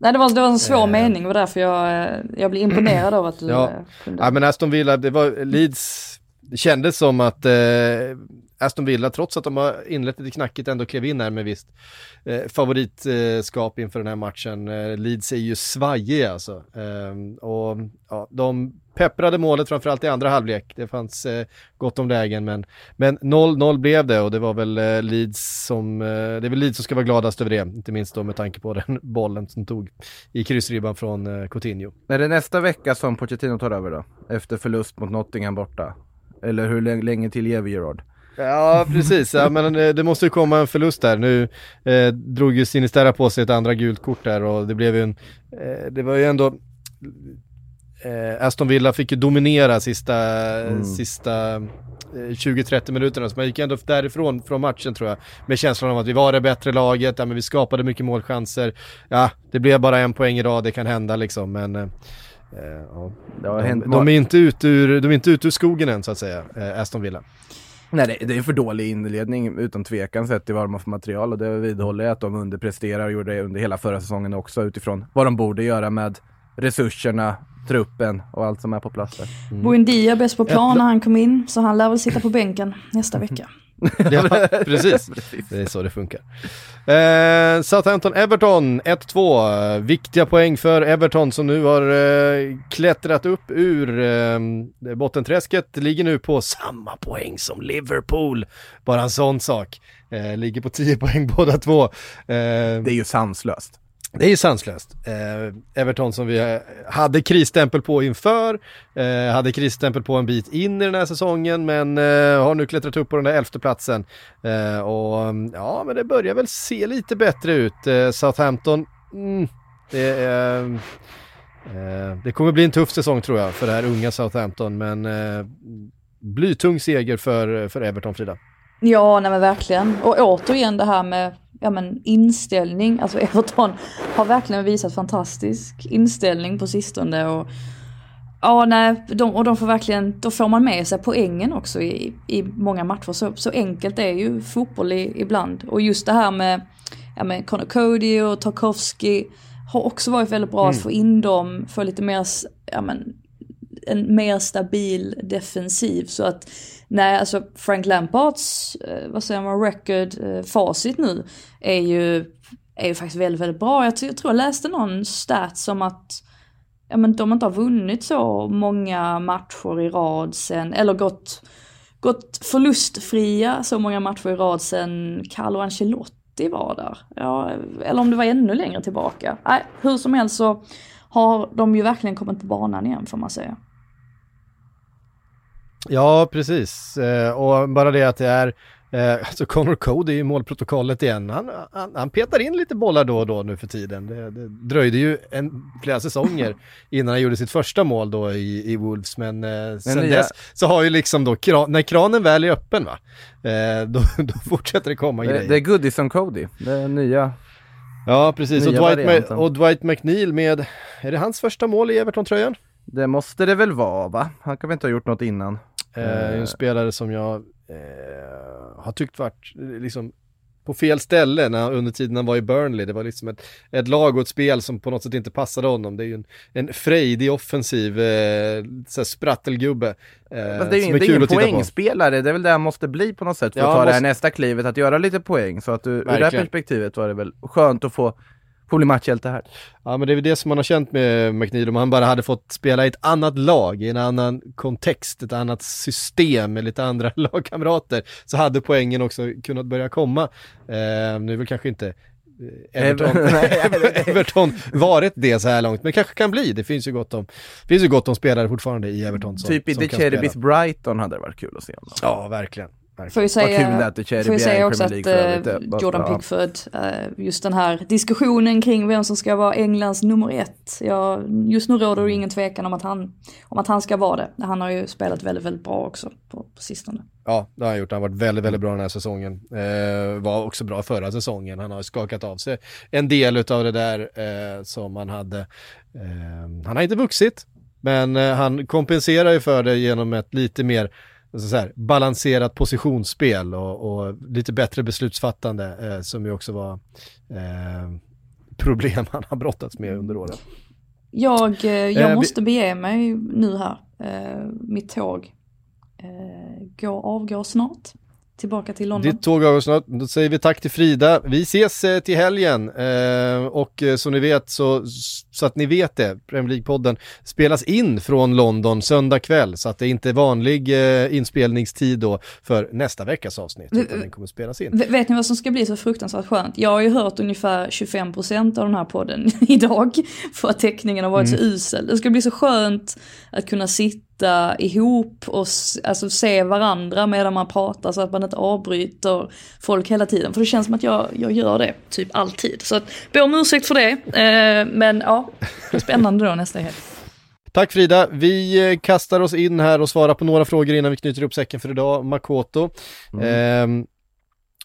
Nej det var, det var en svår eh. mening, var därför jag, eh, jag blev imponerad av att du ja. Eh, kunde. Ja men Aston Villa, det var Leeds, det kändes som att eh, Aston Villa, trots att de har inlett lite knackigt, ändå klev in här med visst eh, favoritskap inför den här matchen. Eh, Leeds är ju svajiga alltså. Eh, och ja, de pepprade målet framförallt i andra halvlek. Det fanns eh, gott om lägen men, men 0-0 blev det och det var väl eh, Leeds som, eh, det är väl Leeds som ska vara gladast över det. Inte minst då med tanke på den <laughs> bollen som tog i kryssribban från eh, Coutinho. Är det nästa vecka som Pochettino tar över då? Efter förlust mot Nottingham borta? Eller hur länge till ger vi Gerard? Ja precis, ja, men eh, det måste ju komma en förlust där. Nu eh, drog ju Sinisterra på sig ett andra gult kort där och det blev ju en, eh, det var ju ändå eh, Aston Villa fick ju dominera sista, mm. sista eh, 20-30 minuterna, så man gick ändå därifrån från matchen tror jag. Med känslan av att vi var det bättre laget, ja, men vi skapade mycket målchanser. Ja, det blev bara en poäng idag, det kan hända liksom, men eh, ja. de, de, är inte ute ur, de är inte ute ur skogen än så att säga, eh, Aston Villa. Nej, det är för dålig inledning utan tvekan sett till vad de har för material och det vidhåller jag att de underpresterar och gjorde det under hela förra säsongen också utifrån vad de borde göra med resurserna, truppen och allt som är på plats där. Mm. Buendia bäst på plan när han kom in, så han lär väl sitta på bänken nästa <laughs> vecka. ja, <laughs> precis. Det är så det funkar. Eh, Southampton-Everton 1-2. Viktiga poäng för Everton som nu har eh, klättrat upp ur eh, bottenträsket. Ligger nu på samma poäng som Liverpool. Bara en sån sak. Eh, ligger på 10 poäng båda två. Eh, det är ju sanslöst. Det är ju sanslöst. Eh, Everton som vi eh, hade krisstämpel på inför, eh, hade krisstämpel på en bit in i den här säsongen men eh, har nu klättrat upp på den där elfte platsen. Eh, och ja, men det börjar väl se lite bättre ut. Eh, Southampton, mm, det, eh, det kommer bli en tuff säsong tror jag för det här unga Southampton men eh, blytung seger för, för Everton Frida. Ja, nej men verkligen. Och återigen det här med ja, men inställning. Alltså <laughs> Everton har verkligen visat fantastisk inställning på sistone. Och, ja, nej, de, och de får verkligen, då får man med sig poängen också i, i många matcher. Så, så enkelt är ju fotboll i, ibland. Och just det här med, ja, med Conor Cody och Tarkovsky har också varit väldigt bra mm. att få in dem, få lite mer, ja men, en mer stabil defensiv. Så att Nej, alltså Frank Lampards, eh, vad säger man, record, eh, facit nu är ju, är ju faktiskt väldigt, väldigt bra. Jag, jag tror jag läste någon stat som att ja, men de inte har vunnit så många matcher i rad sen, eller gått, gått förlustfria så många matcher i rad sen Carlo Ancelotti var där. Ja, eller om det var ännu längre tillbaka. Nej, hur som helst så har de ju verkligen kommit på banan igen får man säga. Ja, precis. Eh, och bara det att det är Eh, alltså Connor Cody i målprotokollet igen. Han, han, han, petar in lite bollar då och då nu för tiden. Det, det dröjde ju en, flera säsonger <laughs> innan han gjorde sitt första mål då i, i Wolves, men, eh, sen nya... dess så har ju liksom då, kran, när kranen väl är öppen va, eh, då, <laughs> då fortsätter det komma det, grejer. Det är Goodison Cody, det är nya Ja, precis. Och Dwight, och Dwight McNeil med, är det hans första mål i Everton-tröjan? Det måste det väl vara va? Han kan väl inte ha gjort något innan? Eh, en spelare som jag eh, har tyckt varit liksom på fel ställe när, under tiden han var i Burnley. Det var liksom ett, ett lag och ett spel som på något sätt inte passade honom. Det är ju en, en frejdig offensiv eh, så sprattelgubbe. Eh, det är ju det är ingen poängspelare, det är väl det han måste bli på något sätt för ja, att ta måste... det här nästa klivet, att göra lite poäng. Så att du, ur det här perspektivet var det väl skönt att få bli matchhjälte här. Ja men det är väl det som man har känt med McNeil, om han bara hade fått spela i ett annat lag, i en annan kontext, ett annat system med lite andra <laughs> lagkamrater, så hade poängen också kunnat börja komma. Eh, nu är väl kanske inte eh, Everton, <laughs> <laughs> Everton varit det så här långt, men kanske kan bli. Det finns ju gott om, finns ju gott om spelare fortfarande i Everton som, Typ i De Cherbis Brighton hade det varit kul att se honom. Ja, verkligen. Får ju säga, får ju säga också att uh, Jordan Pickford, uh, just den här diskussionen kring vem som ska vara Englands nummer ett. Ja, just nu råder det ingen tvekan om att, han, om att han ska vara det. Han har ju spelat väldigt, väldigt bra också på, på sistone. Ja, det har han gjort. Han har varit väldigt, väldigt bra den här säsongen. Uh, var också bra förra säsongen. Han har skakat av sig en del av det där som han hade. han har inte vuxit, men han kompenserar ju för det genom ett lite mer alltså så här, balanserat positionsspel och, och, lite bättre beslutsfattande eh, som ju också var eh, problem han har brottats med under åren. Jag, eh, jag eh, måste bege mig nu här. Eh, mitt tåg eh, går, avgår snart tillbaka till London. Ditt tåg över snart, då säger vi tack till Frida. Vi ses eh, till helgen eh, och eh, som ni vet så, så att ni vet det, Premier League-podden spelas in från London söndag kväll så att det inte är vanlig eh, inspelningstid då för nästa veckas avsnitt utan den kommer spelas in. Vet ni vad som ska bli så fruktansvärt skönt? Jag har ju hört ungefär 25% av den här podden <laughs> idag för att teckningen har varit mm. så usel. Det ska bli så skönt att kunna sitta sitta ihop och alltså, se varandra medan man pratar så att man inte avbryter folk hela tiden. För det känns som att jag, jag gör det typ alltid. Så be om ursäkt för det. Eh, men ja, spännande då nästa helg. Tack Frida, vi eh, kastar oss in här och svarar på några frågor innan vi knyter upp säcken för idag. Makoto. Mm. Eh,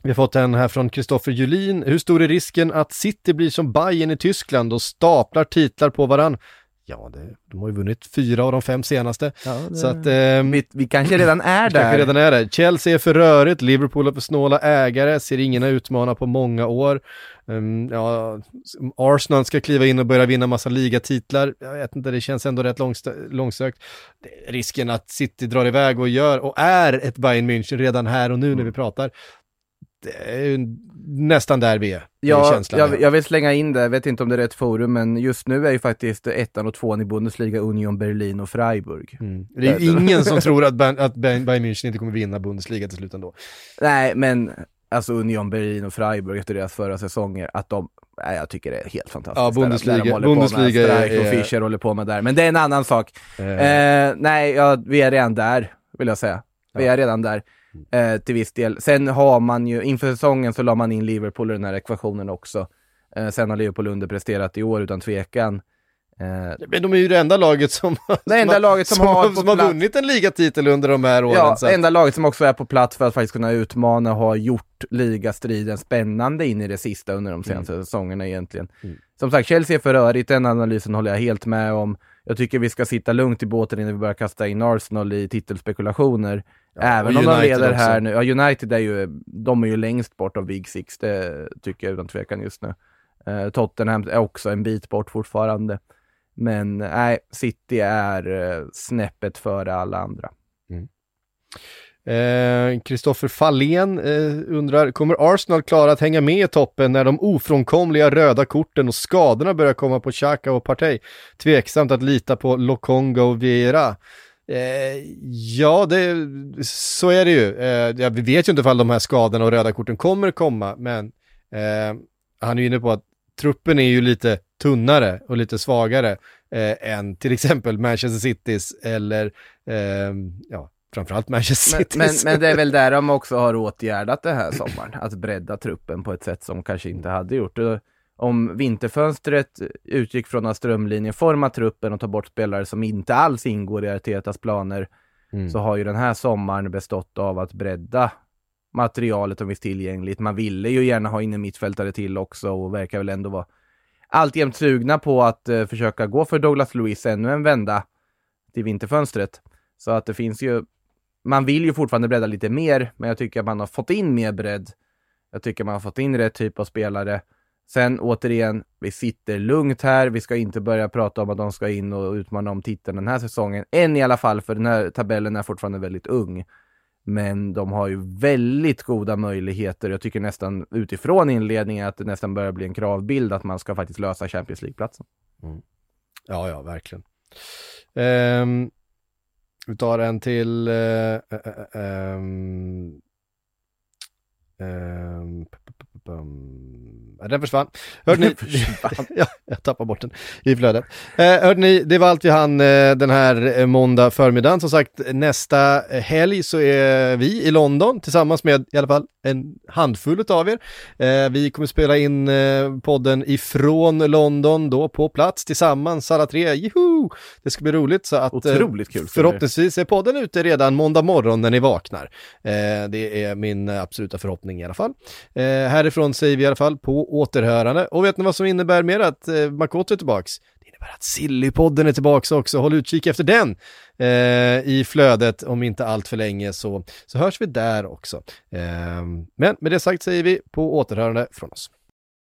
vi har fått en här från Kristoffer Julin. Hur stor är risken att City blir som Bayern i Tyskland och staplar titlar på varann? Ja, det, de har ju vunnit fyra av de fem senaste. Ja, det... Så att, eh, vi, vi, kanske redan är där. kanske redan är där. Chelsea är för rörigt, Liverpool har för snåla ägare, ser ingen utmana på många år. Um, ja, Arsenal ska kliva in och börja vinna massa ligatitlar. Jag vet inte, det känns ändå rätt långsökt. Risken att City drar iväg och gör, och är ett Bayern München redan här och nu mm. när vi pratar, det är nästan där vi är. Ja, jag, jag, vill slänga in det, jag vet inte om det är rätt forum, men just nu är ju faktiskt ettan och tvåan i Bundesliga Union Berlin och Freiburg. Mm. Det är ju <laughs> ingen som tror att, att Bayern München inte kommer vinna Bundesliga till slut ändå. Nej, men alltså Union Berlin och Freiburg efter deras förra säsonger, att de, nej, jag tycker det är helt fantastiskt. Ja, Bundesliga, där, där de Bundesliga med, är, och Fischer håller på med där, men det är en annan sak. Eh. Eh, nej, ja, vi är redan där, vill jag säga. Vi ja. är redan där eh, till viss del. Sen har man ju, inför säsongen så la man in Liverpool i den här ekvationen också. Eh, sen har Liverpool underpresterat i år utan tvekan. Eh, men de är ju det enda laget som, <laughs> det enda laget som, som har, som har vunnit en ligatitel under de här åren. Ja, så. enda laget som också är på plats för att faktiskt kunna utmana och har gjort ligastriden spännande in i det sista under de senaste mm. säsongerna egentligen. Mm. Som sagt, Chelsea är för rörigt, den analysen håller jag helt med om. Jag tycker vi ska sitta lugnt i båten innan vi börjar kasta in Arsenal i titelspekulationer. Ja, Även om de leder också. här nu. Ja, United är ju, de är ju längst bort av Big Six, det tycker jag utan tvekan just nu. Uh, Tottenham är också en bit bort fortfarande. Men nej, City är uh, snäppet före alla andra. Kristoffer mm. eh, Fahlén eh, undrar, kommer Arsenal klara att hänga med i toppen när de ofrånkomliga röda korten och skadorna börjar komma på Xhaka och Partey? Tveksamt att lita på Lokonga och Vera. Eh, ja, det, så är det ju. Eh, vi vet ju inte ifall de här skadorna och röda korten kommer komma, men eh, han är ju inne på att truppen är ju lite tunnare och lite svagare eh, än till exempel Manchester Citys eller eh, ja, framförallt Manchester City. Men, men, men, det är väl där de också har <laughs> åtgärdat det här sommaren, att bredda truppen på ett sätt som kanske inte hade gjort. Om vinterfönstret utgick från att strömlinjeforma truppen och ta bort spelare som inte alls ingår i Artetas planer, mm. så har ju den här sommaren bestått av att bredda materialet som finns tillgängligt. Man ville ju gärna ha in en mittfältare till också och verkar väl ändå vara alltjämt sugna på att uh, försöka gå för Douglas Lewis ännu en vända till vinterfönstret. Så att det finns ju, man vill ju fortfarande bredda lite mer, men jag tycker att man har fått in mer bredd. Jag tycker man har fått in rätt typ av spelare. Sen återigen, vi sitter lugnt här. Vi ska inte börja prata om att de ska in och utmana om titeln den här säsongen. Än i alla fall, för den här tabellen är fortfarande väldigt ung. Men de har ju väldigt goda möjligheter. Jag tycker nästan utifrån inledningen att det nästan börjar bli en kravbild att man ska faktiskt lösa Champions League-platsen. Mm. Ja, ja, verkligen. Um, vi tar en till. Uh, uh, um, um, den försvann. Hörde ni? <laughs> ja, jag tappade bort den i flödet. Eh, hörde ni, det var allt vi hann eh, den här eh, måndag förmiddagen. Som sagt, nästa helg så är vi i London tillsammans med i alla fall en handfull av er. Eh, vi kommer spela in eh, podden ifrån London då på plats tillsammans alla tre. Juhu! Det ska bli roligt så att eh, Otroligt kul, förhoppningsvis är podden ute redan måndag morgon när ni vaknar. det är min absoluta förhoppning i alla fall härifrån säger vi i alla fall på återhörande. Och vet ni vad som innebär mer att eh, Makoto är tillbaks? Det innebär att Sillypodden är tillbaks också. Håll utkik efter den eh, i flödet om inte allt för länge så, så hörs vi där också. Eh, men med det sagt säger vi på återhörande från oss.